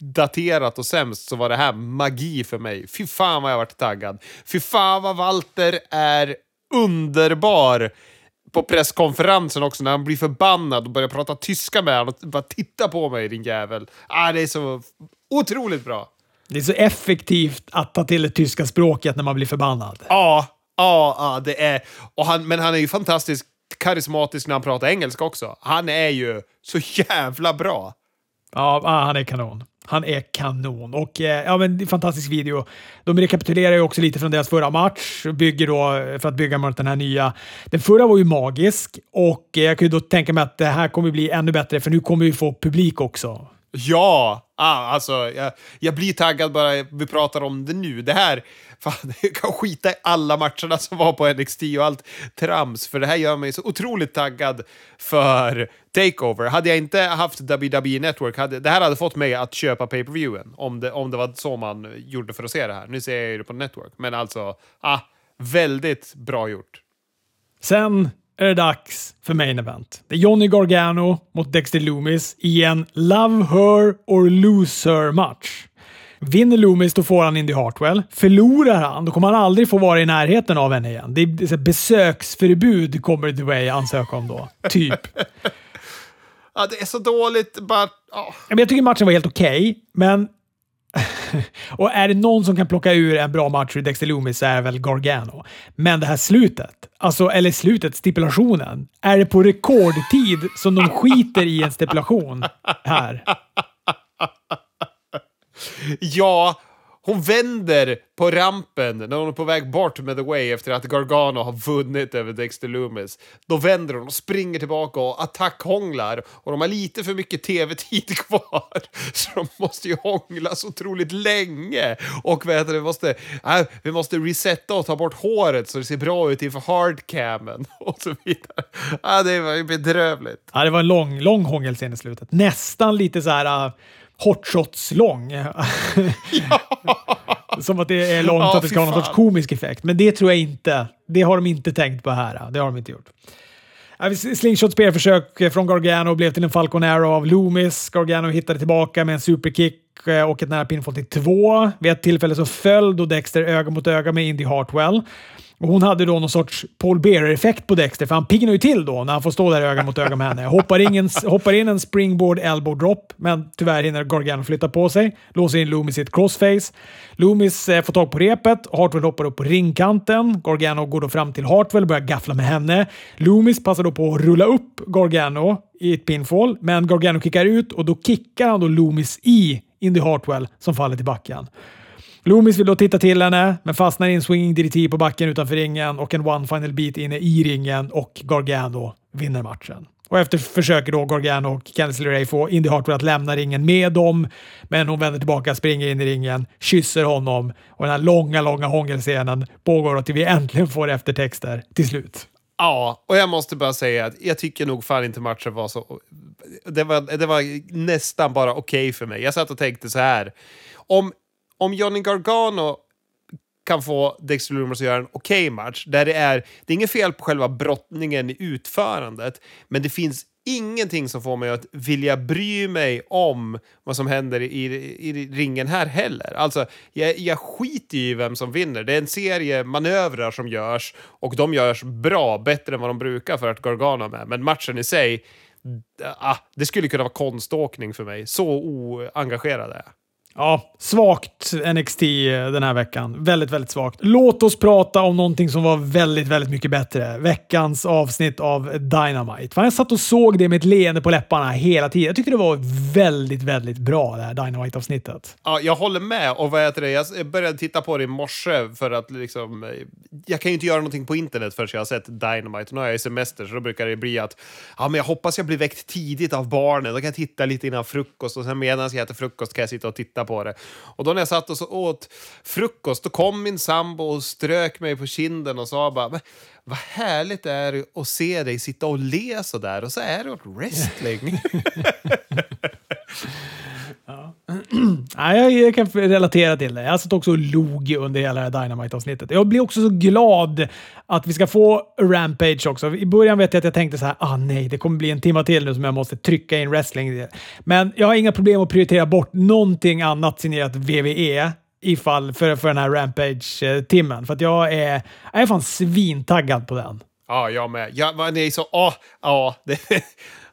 daterat och sämst så var det här magi för mig. Fy fan vad jag varit taggad. Fy fan vad Walter är underbar på presskonferensen också när han blir förbannad och börjar prata tyska med honom och bara titta på mig din jävel. Ah, det är så otroligt bra. Det är så effektivt att ta till det tyska språket när man blir förbannad. Ja, ja, ja det är... Och han, men han är ju fantastisk karismatisk när han pratar engelska också. Han är ju så jävla bra. Ja, ah, han är kanon. Han är kanon. Och eh, ja, men fantastisk video. De rekapitulerar ju också lite från deras förra match, bygger då eh, för att bygga mot den här nya. Den förra var ju magisk och eh, jag kan ju då tänka mig att det här kommer bli ännu bättre för nu kommer vi få publik också. Ja, ah, alltså jag, jag blir taggad bara vi pratar om det nu. Det här, fan, [laughs] jag kan skita i alla matcherna som var på NXT och allt trams, för det här gör mig så otroligt taggad för Takeover. Hade jag inte haft WWE Network, hade, det här hade fått mig att köpa pay-per-viewen om det, om det var så man gjorde för att se det här. Nu ser jag ju det på Network, men alltså, ah, väldigt bra gjort. Sen är det dags för main event. Det är Johnny Gargano mot Dexter Loomis i en Love Her or Lose Her-match. Vinner Loomis då får han Indy Hartwell. Förlorar han då kommer han aldrig få vara i närheten av henne igen. Det är besöksförbud kommer The Way ansöka om då. Typ. [laughs] ja, det är så dåligt. Bara, oh. Jag tycker matchen var helt okej, okay, men [laughs] och är det någon som kan plocka ur en bra match ur Dexter Loomis så är det väl Gargano. Men det här slutet, alltså, eller slutet, stipulationen. Är det på rekordtid som de skiter i en stipulation här? [laughs] Ja, hon vänder på rampen när hon är på väg bort med The Way efter att Gargano har vunnit över Dexter Loomis. Då vänder hon och springer tillbaka och attackhånglar. Och de har lite för mycket tv-tid [laughs] kvar. Så de måste ju hångla så otroligt länge. Och vet du, vi, måste, äh, vi måste resetta och ta bort håret så det ser bra ut inför hardcamen. [laughs] Och så vidare. Äh, det var ju bedrövligt. Ja, det var en lång, lång hångelscen i slutet. Nästan lite så här... Uh hotshots lång. Ja. [laughs] Som att det är långt ja, att det ska ha någon sorts komisk effekt. Men det tror jag inte. Det har de inte tänkt på här. Det har de inte gjort. Slingshot spelförsök från Gargano blev till en Falcon Arrow av Loomis. Gargano hittade tillbaka med en superkick eh, och ett nära pinfall till två. Vid ett tillfälle så föll då Dexter öga mot öga med Indy Hartwell. Och hon hade då någon sorts Paul Bearer-effekt på Dexter, för han piggnar ju till då när han får stå där öga mot öga med henne. Hoppar in, en, hoppar in en springboard elbow drop, men tyvärr hinner Gargano flytta på sig. Låser in Loomis i ett crossface. Loomis eh, får tag på repet. Hartwell hoppar upp på ringkanten. Gargano går då fram till Hartwell och börjar gaffla med henne. Loomis passar då på att rulla upp Gargano i ett pinfall, men Gargano kickar ut och då kickar han då Loomis i Indy Hartwell som faller till backen. Loomis vill då titta till henne, men fastnar i en swinging DDT på backen utanför ringen och en one final beat inne i ringen och Gargano vinner matchen. Och efter försöker då Gargano och Candice LeRae få Indy Hartwell att lämna ringen med dem, men hon vänder tillbaka, springer in i ringen, kysser honom och den här långa, långa hångelscenen pågår till vi äntligen får eftertexter till slut. Ja, och jag måste bara säga att jag tycker nog fan inte matchen var så... Det var, det var nästan bara okej okay för mig. Jag satt och tänkte så här. Om, om Johnny Gargano kan få Dexter Lumis att göra en okej okay match, där det är... Det är inget fel på själva brottningen i utförandet, men det finns ingenting som får mig att vilja bry mig om vad som händer i, i ringen här heller. Alltså, jag, jag skiter i vem som vinner. Det är en serie manövrar som görs och de görs bra, bättre än vad de brukar för att Gargano med. Men matchen i sig, ah, det skulle kunna vara konståkning för mig. Så oengagerad är jag. Ja, svagt NXT den här veckan. Väldigt, väldigt svagt. Låt oss prata om någonting som var väldigt, väldigt mycket bättre. Veckans avsnitt av Dynamite. Fan, jag satt och såg det med ett leende på läpparna hela tiden. Jag tyckte det var väldigt, väldigt bra det här Dynamite-avsnittet. Ja, jag håller med. Och vad heter det? Jag började titta på det i morse för att liksom... Eh, jag kan ju inte göra någonting på internet förrän jag har sett Dynamite. Nu har jag ju semester så då brukar det bli att ja, men jag hoppas jag blir väckt tidigt av barnen. Då kan jag titta lite innan frukost och sen medan jag äter frukost kan jag sitta och titta på det. Och då när jag satt och så åt frukost, då kom min sambo och strök mig på kinden och sa bara vad härligt det är att se dig sitta och le så där och så är det åt wrestling. [laughs] ja. jag kan relatera till det. Jag satt också och log under hela det här Dynamite-avsnittet. Jag blir också så glad att vi ska få Rampage också. I början vet jag att jag tänkte så här, ah nej, det kommer bli en timme till nu som jag måste trycka in wrestling. Men jag har inga problem att prioritera bort någonting annat signerat VVE ifall för, för den här Rampage-timmen. För att jag är, jag är fan svintaggad på den. Ja, jag med. Jag, man är så... ah, ah. Det,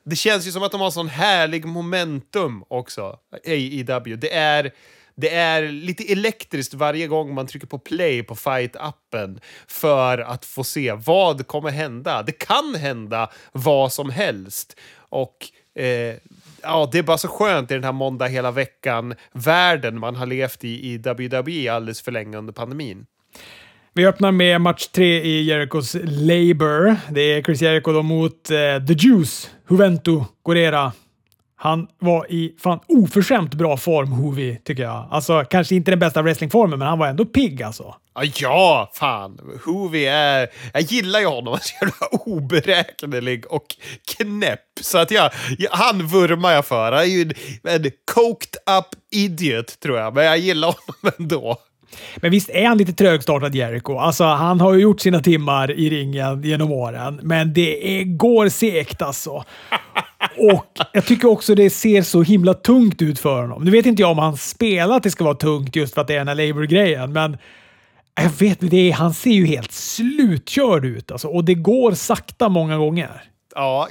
det känns ju som att de har sån härlig momentum också, AEW. Det är, det är lite elektriskt varje gång man trycker på play på Fight-appen för att få se vad kommer hända. Det kan hända vad som helst. Och eh, ja, det är bara så skönt i den här måndag hela veckan-världen man har levt i i WWE alldeles för länge under pandemin. Vi öppnar med match tre i Jericos Labour. Det är Chris Jericho då mot eh, The Juice, Juventus Gorera. Han var i fan oförskämt bra form, Hovi, tycker jag. Alltså, kanske inte den bästa wrestlingformen, men han var ändå pigg alltså. Ja, fan. Hovi är... Jag gillar ju honom. [laughs] Han är så jävla oberäknelig och knäpp. Så att jag, han vurmar jag för. Han är ju en, en coked up idiot, tror jag. Men jag gillar honom ändå. Men visst är han lite trögstartad Jericho? Alltså, han har ju gjort sina timmar i ringen genom åren, men det är, går segt alltså. Och jag tycker också det ser så himla tungt ut för honom. Nu vet inte jag om han spelar att det ska vara tungt just för att det är den här Labour-grejen, men jag vet det, han ser ju helt slutkörd ut alltså, och det går sakta många gånger. Ja,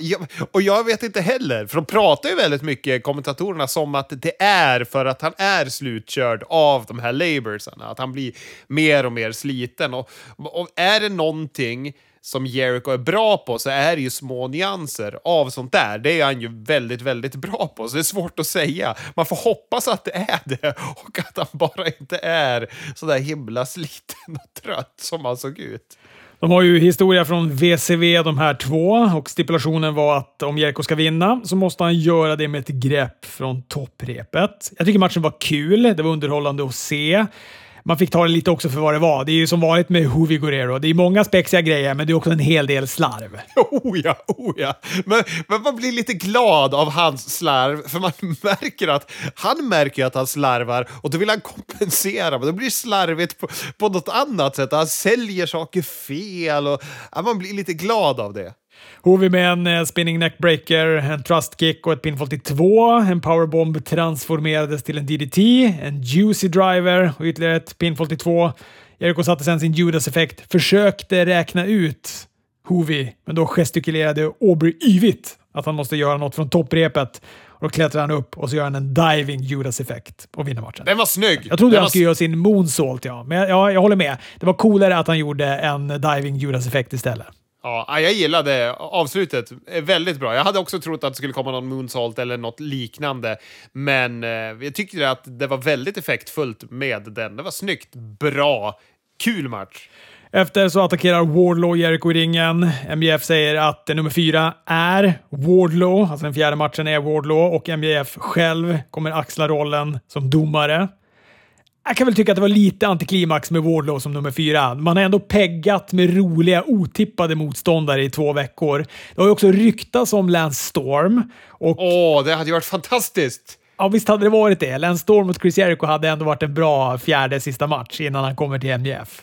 och jag vet inte heller, för de pratar ju väldigt mycket, kommentatorerna, som att det är för att han är slutkörd av de här laborsarna. Att han blir mer och mer sliten. Och, och är det någonting som Jericho är bra på så är det ju små nyanser av sånt där. Det är han ju väldigt, väldigt bra på, så det är svårt att säga. Man får hoppas att det är det och att han bara inte är så där himla sliten och trött som han såg ut. De har ju historia från VCV de här två och stipulationen var att om Jerko ska vinna så måste han göra det med ett grepp från topprepet. Jag tycker matchen var kul. Det var underhållande att se man fick ta det lite också för vad det var. Det är ju som vanligt med Hovi Guerrero. Det är många spexiga grejer, men det är också en hel del slarv. [laughs] Oh ja, oh ja. Men, men man blir lite glad av hans slarv, för man [laughs] märker att han märker att han slarvar och då vill han kompensera, men då blir det slarvigt på, på något annat sätt. Han säljer saker fel och ja, man blir lite glad av det. Hovi med en eh, spinning neckbreaker, en trust kick och ett pinfall till två. En powerbomb transformerades till en DDT, en juicy driver och ytterligare ett pinfall till två. Jericho satte sen sin Judas-effekt, försökte räkna ut Hovi, men då gestikulerade Aubrey yvigt att han måste göra något från topprepet. Och då klättrar han upp och så gör han en diving Judas-effekt och vinner matchen. Den var snygg! Jag trodde Den han skulle göra sin moonsault, ja. Men ja, jag håller med. Det var coolare att han gjorde en diving Judas-effekt istället. Ja, ah, jag gillade avslutet. Eh, väldigt bra. Jag hade också trott att det skulle komma någon moonsault eller något liknande. Men eh, jag tyckte att det var väldigt effektfullt med den. Det var snyggt, bra, kul match. Efter så attackerar Wardlow Jericho i ringen. MJF säger att eh, nummer fyra är Wardlow, alltså den fjärde matchen är Wardlow och MJF själv kommer axla rollen som domare. Jag kan väl tycka att det var lite antiklimax med Wardlow som nummer fyra. Man har ändå peggat med roliga, otippade motståndare i två veckor. Det har ju också ryktats om Lance Storm. Åh, det hade ju varit fantastiskt! Ja, visst hade det varit det. Lance Storm mot Chris Jericho hade ändå varit en bra fjärde sista match innan han kommer till MJF.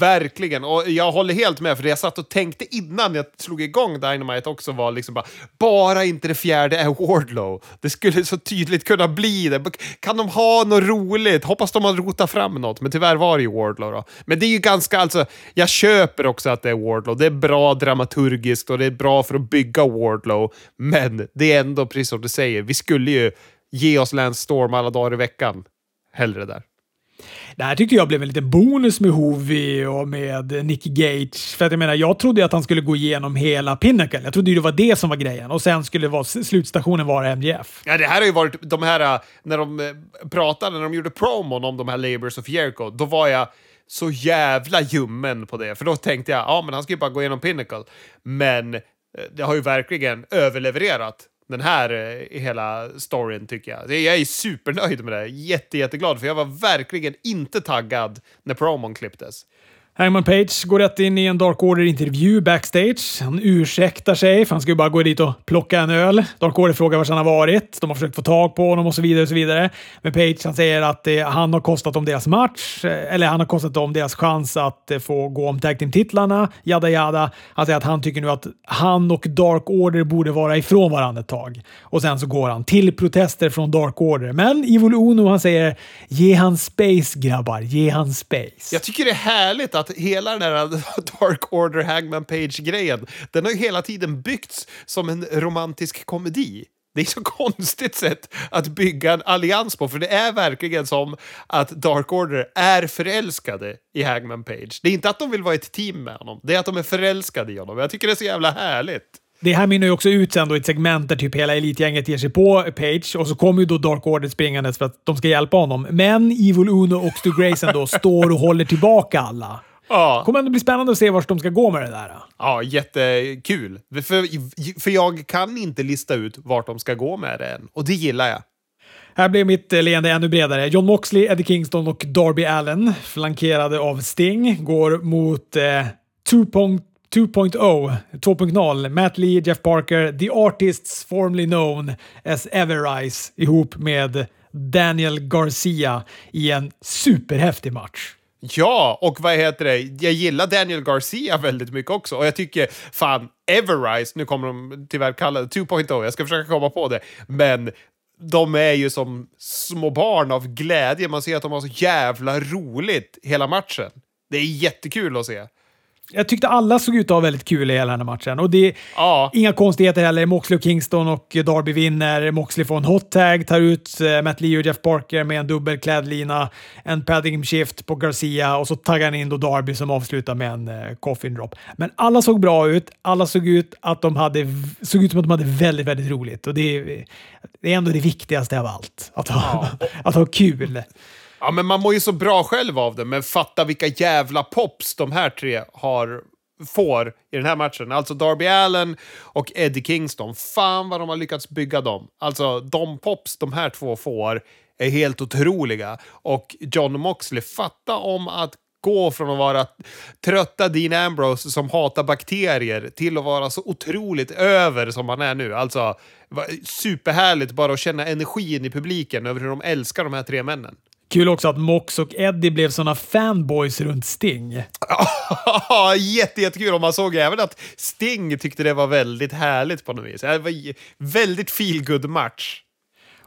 Verkligen, och jag håller helt med för det jag satt och tänkte innan jag slog igång Dynamite också var liksom bara, bara inte det fjärde är Wardlow. Det skulle så tydligt kunna bli det. Kan de ha något roligt? Hoppas de har rotat fram något, men tyvärr var det ju Wardlow då. Men det är ju ganska, alltså, jag köper också att det är Wardlow. Det är bra dramaturgiskt och det är bra för att bygga Wardlow, men det är ändå precis som du säger, vi skulle ju ge oss Lance Storm alla dagar i veckan. Hellre där. Det här tyckte jag blev en liten bonus med Hovi och med Nick Gage. För att jag menar, jag trodde att han skulle gå igenom hela Pinnacle. Jag trodde ju det var det som var grejen och sen skulle vara, slutstationen vara MJF. Ja, det här har ju varit de här, äh, när de äh, pratade, när de gjorde promon om de här Labours of Jericho, då var jag så jävla ljummen på det. För då tänkte jag, ja men han ska ju bara gå igenom Pinnacle. Men äh, det har ju verkligen överlevererat den här eh, hela storyn tycker jag. Jag är supernöjd med det. Jätte, jätteglad för jag var verkligen inte taggad när promon klipptes. Hangman Page går rätt in i en Dark Order-intervju backstage. Han ursäktar sig, för han ska ju bara gå dit och plocka en öl. Dark Order frågar var han har varit. De har försökt få tag på honom och så vidare. och så vidare. Men Page han säger att eh, han har kostat dem deras match, eh, eller han har kostat dem deras chans att eh, få gå om tag team-titlarna. Jada jada. Han säger att han tycker nu att han och Dark Order borde vara ifrån varandra ett tag. Och sen så går han till protester från Dark Order. Men Evil Uno han säger ge han space grabbar, ge han space. Jag tycker det är härligt att hela den här [laughs] Dark Order Hangman Page-grejen, den har ju hela tiden byggts som en romantisk komedi. Det är så [laughs] konstigt sätt att bygga en allians på, för det är verkligen som att Dark Order är förälskade i Hangman Page. Det är inte att de vill vara ett team med honom, det är att de är förälskade i honom. Jag tycker det är så jävla härligt. Det här minner ju också ut sen då ett segment där typ hela elitgänget ger sig på Page och så kommer ju då Dark Order springandes för att de ska hjälpa honom. Men Evil Uno och Stu Grayson då [laughs] står och håller tillbaka alla. Ja. kommer ändå bli spännande att se vart de ska gå med det där. Ja, jättekul. För, för jag kan inte lista ut vart de ska gå med det än, och det gillar jag. Här blev mitt leende ännu bredare. John Moxley, Eddie Kingston och Darby Allen, flankerade av Sting, går mot eh, 2.0 2.0, Matt Lee, Jeff Parker, The Artists formerly known as Everrise ihop med Daniel Garcia i en superhäftig match. Ja, och vad heter det? Jag gillar Daniel Garcia väldigt mycket också och jag tycker fan Everrise, nu kommer de tyvärr kalla det 2.0, jag ska försöka komma på det, men de är ju som små barn av glädje. Man ser att de har så jävla roligt hela matchen. Det är jättekul att se jag tyckte alla såg ut att ha väldigt kul i hela den här matchen. Och det är ja. inga konstigheter heller. Moxley och Kingston och Darby vinner. Moxley får en hot tag, tar ut eh, Matt Lee och Jeff Parker med en dubbel klädlina, en padding shift på Garcia och så taggar han in då Darby som avslutar med en uh, coffin drop. Men alla såg bra ut. Alla såg ut, att de hade, såg ut som att de hade väldigt, väldigt roligt. Och det är, det är ändå det viktigaste av allt. Att ha, ja. [laughs] att ha kul. Ja, men man mår ju så bra själv av det, men fatta vilka jävla pops de här tre har får i den här matchen. Alltså Darby Allen och Eddie Kingston. Fan vad de har lyckats bygga dem. Alltså de pops de här två får är helt otroliga. Och John Moxley, fatta om att gå från att vara trötta Dean Ambrose som hatar bakterier till att vara så otroligt över som han är nu. Alltså, superhärligt bara att känna energin i publiken över hur de älskar de här tre männen. Kul också att Mox och Eddie blev såna fanboys runt Sting. Ja, [laughs] jätte, jättekul. Och man såg även att Sting tyckte det var väldigt härligt på något vis. Det var väldigt feel match.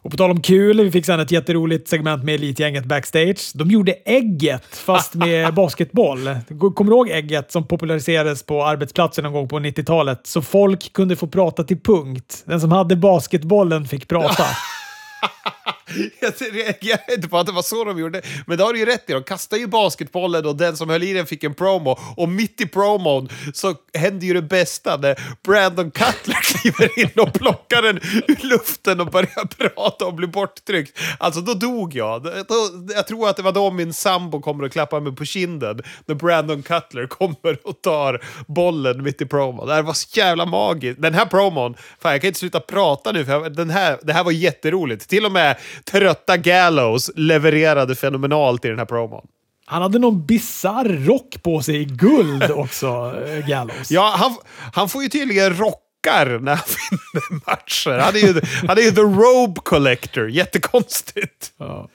Och på tal om kul, vi fick sen ett jätteroligt segment med Elitgänget backstage. De gjorde ägget, fast [laughs] med basketboll. Kommer du ihåg ägget som populariserades på arbetsplatsen någon gång på 90-talet? Så folk kunde få prata till punkt. Den som hade basketbollen fick prata. [laughs] [laughs] jag reagerade inte på att det var så de gjorde. Men det har du ju rätt i. De kastade ju basketbollen och den som höll i den fick en promo. Och mitt i promon så hände ju det bästa när Brandon Cutler [laughs] kliver in och plockar den ur luften och börjar prata och blir borttryckt. Alltså då dog jag. Jag tror att det var då min sambo kommer och klappar mig på kinden. När Brandon Cutler kommer och tar bollen mitt i promon. Det här var så jävla magiskt. Den här promon, fan jag kan inte sluta prata nu för den här, det här var jätteroligt. Till och med trötta Gallows levererade fenomenalt i den här promon. Han hade någon bizarr rock på sig i guld också, eh, Gallows. Ja, han, han får ju tydligen rock när han [laughs] vinner matcher. Han är ju, han är ju the robe collector. Jättekonstigt. Ja,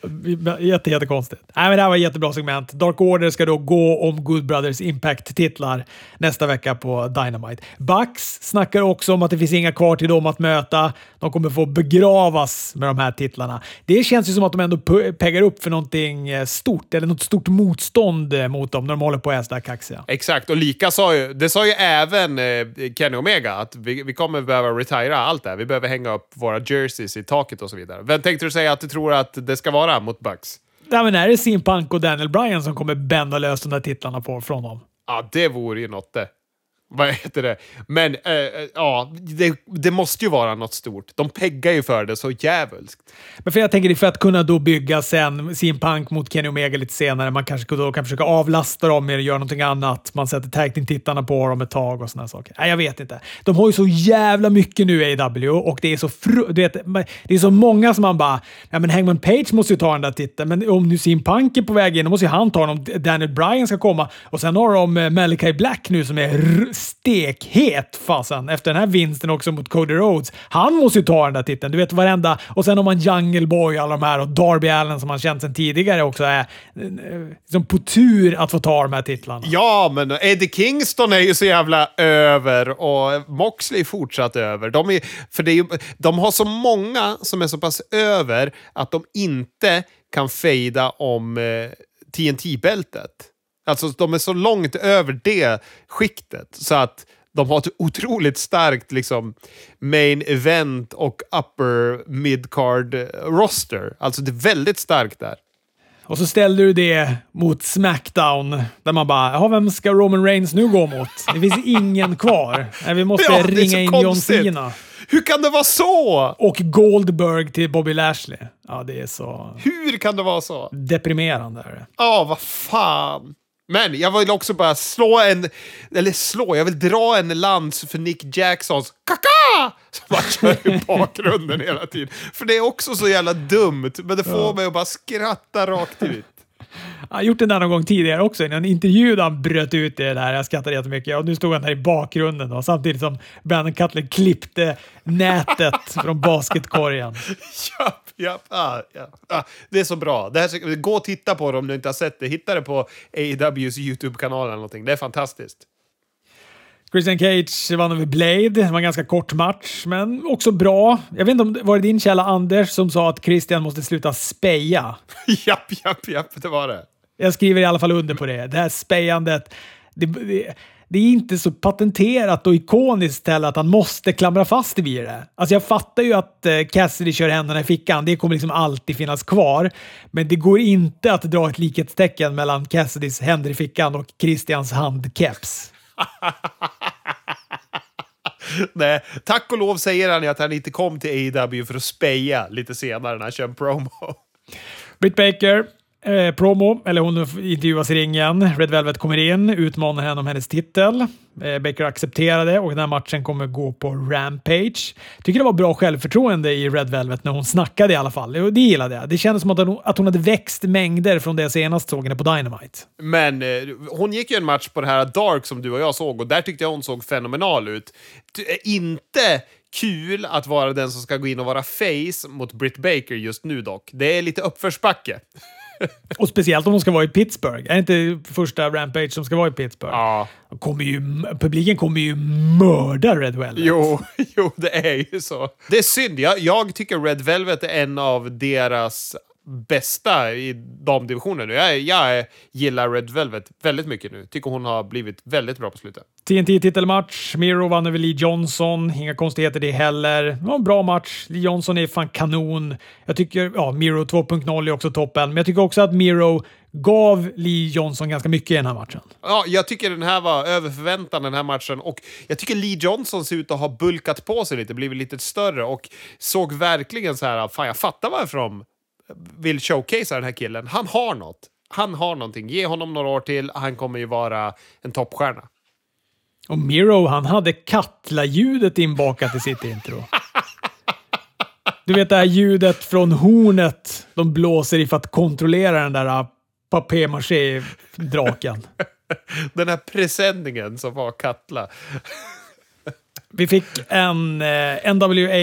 jätte, jättekonstigt. Nej, men det här var ett jättebra segment. Dark Order ska då gå om Good Brothers Impact-titlar nästa vecka på Dynamite. Bucks snackar också om att det finns inga kvar till dem att möta. De kommer få begravas med de här titlarna. Det känns ju som att de ändå peggar upp för någonting eh, stort, eller något stort motstånd eh, mot dem när de håller på att sådär kaxiga. Exakt, och lika sa ju, det sa ju även eh, Kenny Omega, att vi vi, kommer behöva retira allt det här. Vi behöver hänga upp våra jerseys i taket och så vidare. Vem tänkte du säga att du tror att det ska vara mot Bucks? Ja, men är det Sim Punk och Daniel Bryan som kommer bända lös de där titlarna på, från dem? Ja, det vore ju något det vad heter det? Men äh, ja, det, det, måste ju vara något stort. De peggar ju för det så jävulskt. Men för jag tänker för att kunna då bygga sen sin punk mot Kenny Omega lite senare. Man kanske då kan försöka avlasta dem med att göra någonting annat. Man sätter tag tittarna på dem ett tag och sådana saker. Nej, jag vet inte. De har ju så jävla mycket nu i AW och det är så fru det, det är så många som man bara, ja men Hangman Page måste ju ta den där titeln, men om nu sin punk är på väg in, då måste ju han ta den om Daniel Bryan ska komma. Och sen har de eh, Malachi Black nu som är stekhet fasen efter den här vinsten också mot Cody Rhodes. Han måste ju ta den där titeln. Du vet varenda... Och sen har man Jungle Boy och alla de här och Darby Allen som man känt sedan tidigare också är liksom på tur att få ta de här titlarna. Ja, men Eddie Kingston är ju så jävla över och Moxley är fortsatt över. De, är, för det är ju, de har så många som är så pass över att de inte kan fejda om eh, TNT-bältet. Alltså de är så långt över det skiktet så att de har ett otroligt starkt liksom, main event och upper midcard roster. Alltså det är väldigt starkt där. Och så ställde du det mot Smackdown, där man bara, jaha, vem ska Roman Reigns nu gå mot? Det finns ingen kvar. Vi måste [laughs] ja, ringa in konstigt. John Cena. Hur kan det vara så? Och Goldberg till Bobby Lashley. Ja, det är så... Hur kan det vara så? Deprimerande. Ja, vad fan. Men jag vill också bara slå en, eller slå, jag vill dra en lans för Nick Jacksons kaka! Som bara kör i bakgrunden hela tiden. För det är också så jävla dumt, men det får ja. mig att bara skratta rakt ut. Jag har gjort det där någon gång tidigare också. I en intervju där han bröt ut det där. Jag skrattade jättemycket. Och nu stod han här i bakgrunden då, samtidigt som Brandon Cutler klippte nätet [laughs] från basketkorgen. Japp, japp. Ah, ja. ah, det är så bra. Det här, gå och titta på det om du inte har sett det. Hitta det på AWs YouTube-kanal eller någonting. Det är fantastiskt. Christian Cage vann över Blade. Det var en ganska kort match, men också bra. Jag vet inte om det var det din källa Anders som sa att Christian måste sluta speja? [laughs] japp, japp, japp, det var det. Jag skriver i alla fall under på det. Det här spejandet. Det, det, det är inte så patenterat och ikoniskt heller att han måste klamra fast vid det. Alltså jag fattar ju att eh, Cassidy kör händerna i fickan. Det kommer liksom alltid finnas kvar. Men det går inte att dra ett likhetstecken mellan Cassidys händer i fickan och Christians handkeps. [laughs] Nej, tack och lov säger han att han inte kom till AEW för att speja lite senare när han kör en promo. Britt Baker eh, promo, eller hon intervjuas i ringen. Red Velvet kommer in, utmanar henne om hennes titel. Eh, Baker accepterade och den här matchen kommer gå på Rampage. Tycker det var bra självförtroende i Red Velvet när hon snackade i alla fall. Det gillade jag. Det kändes som att hon, att hon hade växt mängder från det jag senast såg henne på Dynamite. Men eh, hon gick ju en match på det här Dark som du och jag såg och där tyckte jag hon såg fenomenal ut. Eh, inte kul att vara den som ska gå in och vara face mot Britt Baker just nu dock. Det är lite uppförsbacke. [laughs] Och speciellt om de ska vara i Pittsburgh. Är det inte första Rampage som ska vara i Pittsburgh? Ja. Kommer ju, publiken kommer ju mörda Red Velvet. Jo, [laughs] jo, det är ju så. Det är synd. Jag, jag tycker Red Velvet är en av deras bästa i damdivisionen nu. Jag, jag gillar Red Velvet väldigt mycket nu. Tycker hon har blivit väldigt bra på slutet. TNT-titelmatch. Miro vann över Lee Johnson. Inga konstigheter det heller. Det var en bra match. Lee Johnson är fan kanon. Jag tycker, ja, Miro 2.0 är också toppen, men jag tycker också att Miro gav Lee Johnson ganska mycket i den här matchen. Ja, jag tycker den här var över förväntan den här matchen och jag tycker Lee Johnson ser ut att ha bulkat på sig lite, blivit lite större och såg verkligen så här, fan jag fattar varför de vill showcasea den här killen. Han har något. Han har någonting. Ge honom några år till, han kommer ju vara en toppstjärna. Och Miro, han hade Katla-ljudet inbakat i sitt intro. Du vet det här ljudet från hornet de blåser i för att kontrollera den där papier-maché-draken. [laughs] Den här presenningen som var Katla. Vi fick en eh, NWA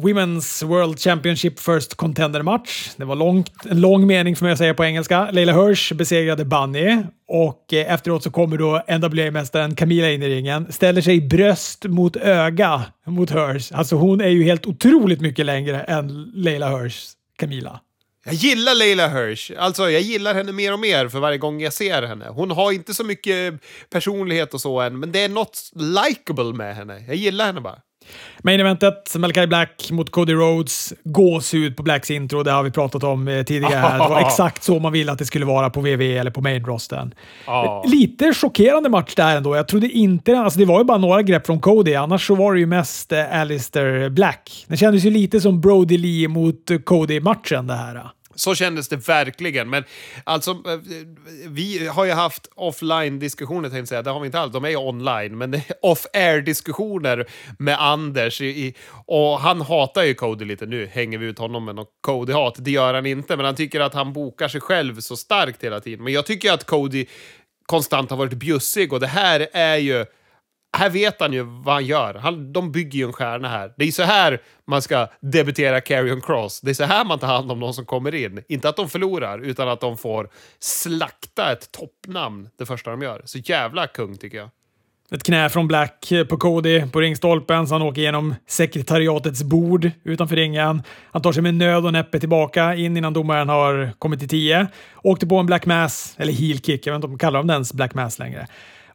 Women's World Championship First Contender-match. Det var långt, en lång mening som jag säger på engelska. Leila Hirsch besegrade Bunny och eh, efteråt så kommer då NWA-mästaren Camila in i ringen. Ställer sig bröst mot öga mot Hirsch. Alltså hon är ju helt otroligt mycket längre än Leila Hirsch, Camila. Jag gillar Leila Hirsch. Alltså, jag gillar henne mer och mer för varje gång jag ser henne. Hon har inte så mycket personlighet och så än, men det är något likable med henne. Jag gillar henne bara. Main eventet, Malachi Black mot Cody Rhodes. Gåshud på Blacks intro, det har vi pratat om eh, tidigare. Det var [laughs] exakt så man ville att det skulle vara på WWE eller på main rosten. Ja. Lite chockerande match där ändå. Jag trodde inte... Alltså det var ju bara några grepp från Cody, annars så var det ju mest eh, Alistair Black. Det kändes ju lite som Brody Lee mot Cody-matchen det här. Så kändes det verkligen. Men alltså, eh, vi har ju haft offline-diskussioner, tänkte jag säga. Det har vi inte alls. De är ju online. Men det är off-air-diskussioner med Anders. I, och han hatar ju Cody lite. Nu hänger vi ut honom med något Cody-hat. Det gör han inte. Men han tycker att han bokar sig själv så starkt hela tiden. Men jag tycker att Cody konstant har varit bjussig och det här är ju här vet han ju vad han gör. Han, de bygger ju en stjärna här. Det är så här man ska debutera Carrion Cross. Det är så här man tar hand om de som kommer in. Inte att de förlorar, utan att de får slakta ett toppnamn det första de gör. Så jävla kung tycker jag. Ett knä från Black på Cody på ringstolpen så han åker igenom sekretariatets bord utanför ringen. Han tar sig med nöd och näppe tillbaka in innan domaren har kommit till tio. Åkte på en Black Mass, eller heel kick, jag vet inte om de kallar dem ens Black Mass längre.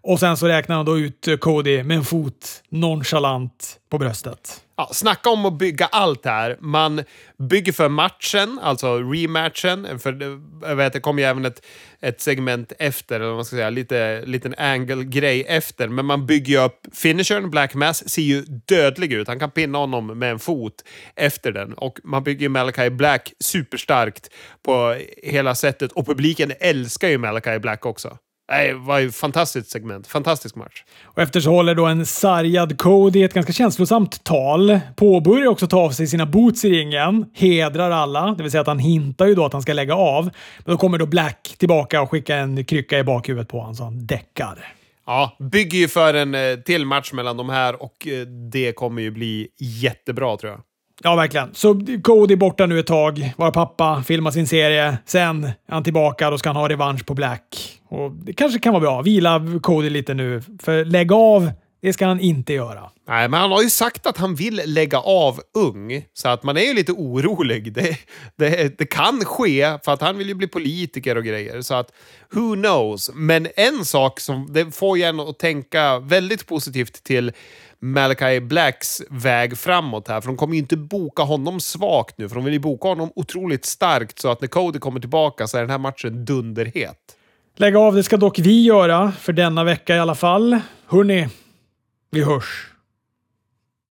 Och sen så räknar han då ut eh, Cody med en fot nonchalant på bröstet. Ja, snacka om att bygga allt här. Man bygger för matchen, alltså rematchen. För jag vet, det kommer ju även ett, ett segment efter, eller vad man ska säga, lite liten angle-grej efter. Men man bygger ju upp finishern. Black Mass ser ju dödlig ut. Han kan pinna honom med en fot efter den. Och man bygger ju Malachi Black superstarkt på hela sättet. Och publiken älskar ju Malachi Black också. Det var ju ett fantastiskt segment. Fantastisk match. Och efter så håller då en sargad Cody ett ganska känslosamt tal. Påbörjar också ta av sig sina boots i ringen. Hedrar alla, det vill säga att han hintar ju då att han ska lägga av. Men då kommer då Black tillbaka och skickar en krycka i bakhuvudet på honom så han däckar. Ja, bygger ju för en eh, till match mellan de här och eh, det kommer ju bli jättebra tror jag. Ja, verkligen. Så Cody är borta nu ett tag, vara pappa, filma sin serie. Sen är han tillbaka, då ska han ha revansch på Black. Och det kanske kan vara bra. Vila Cody lite nu, för lägg av, det ska han inte göra. Nej, men han har ju sagt att han vill lägga av ung, så att man är ju lite orolig. Det, det, det kan ske, för att han vill ju bli politiker och grejer. Så att, who knows? Men en sak som det får ju en att tänka väldigt positivt till Malachi Blacks väg framåt här. För de kommer ju inte boka honom svagt nu, för de vill ju boka honom otroligt starkt så att när Cody kommer tillbaka så är den här matchen dunderhet. Lägg av, det ska dock vi göra för denna vecka i alla fall. Hörni, vi hörs.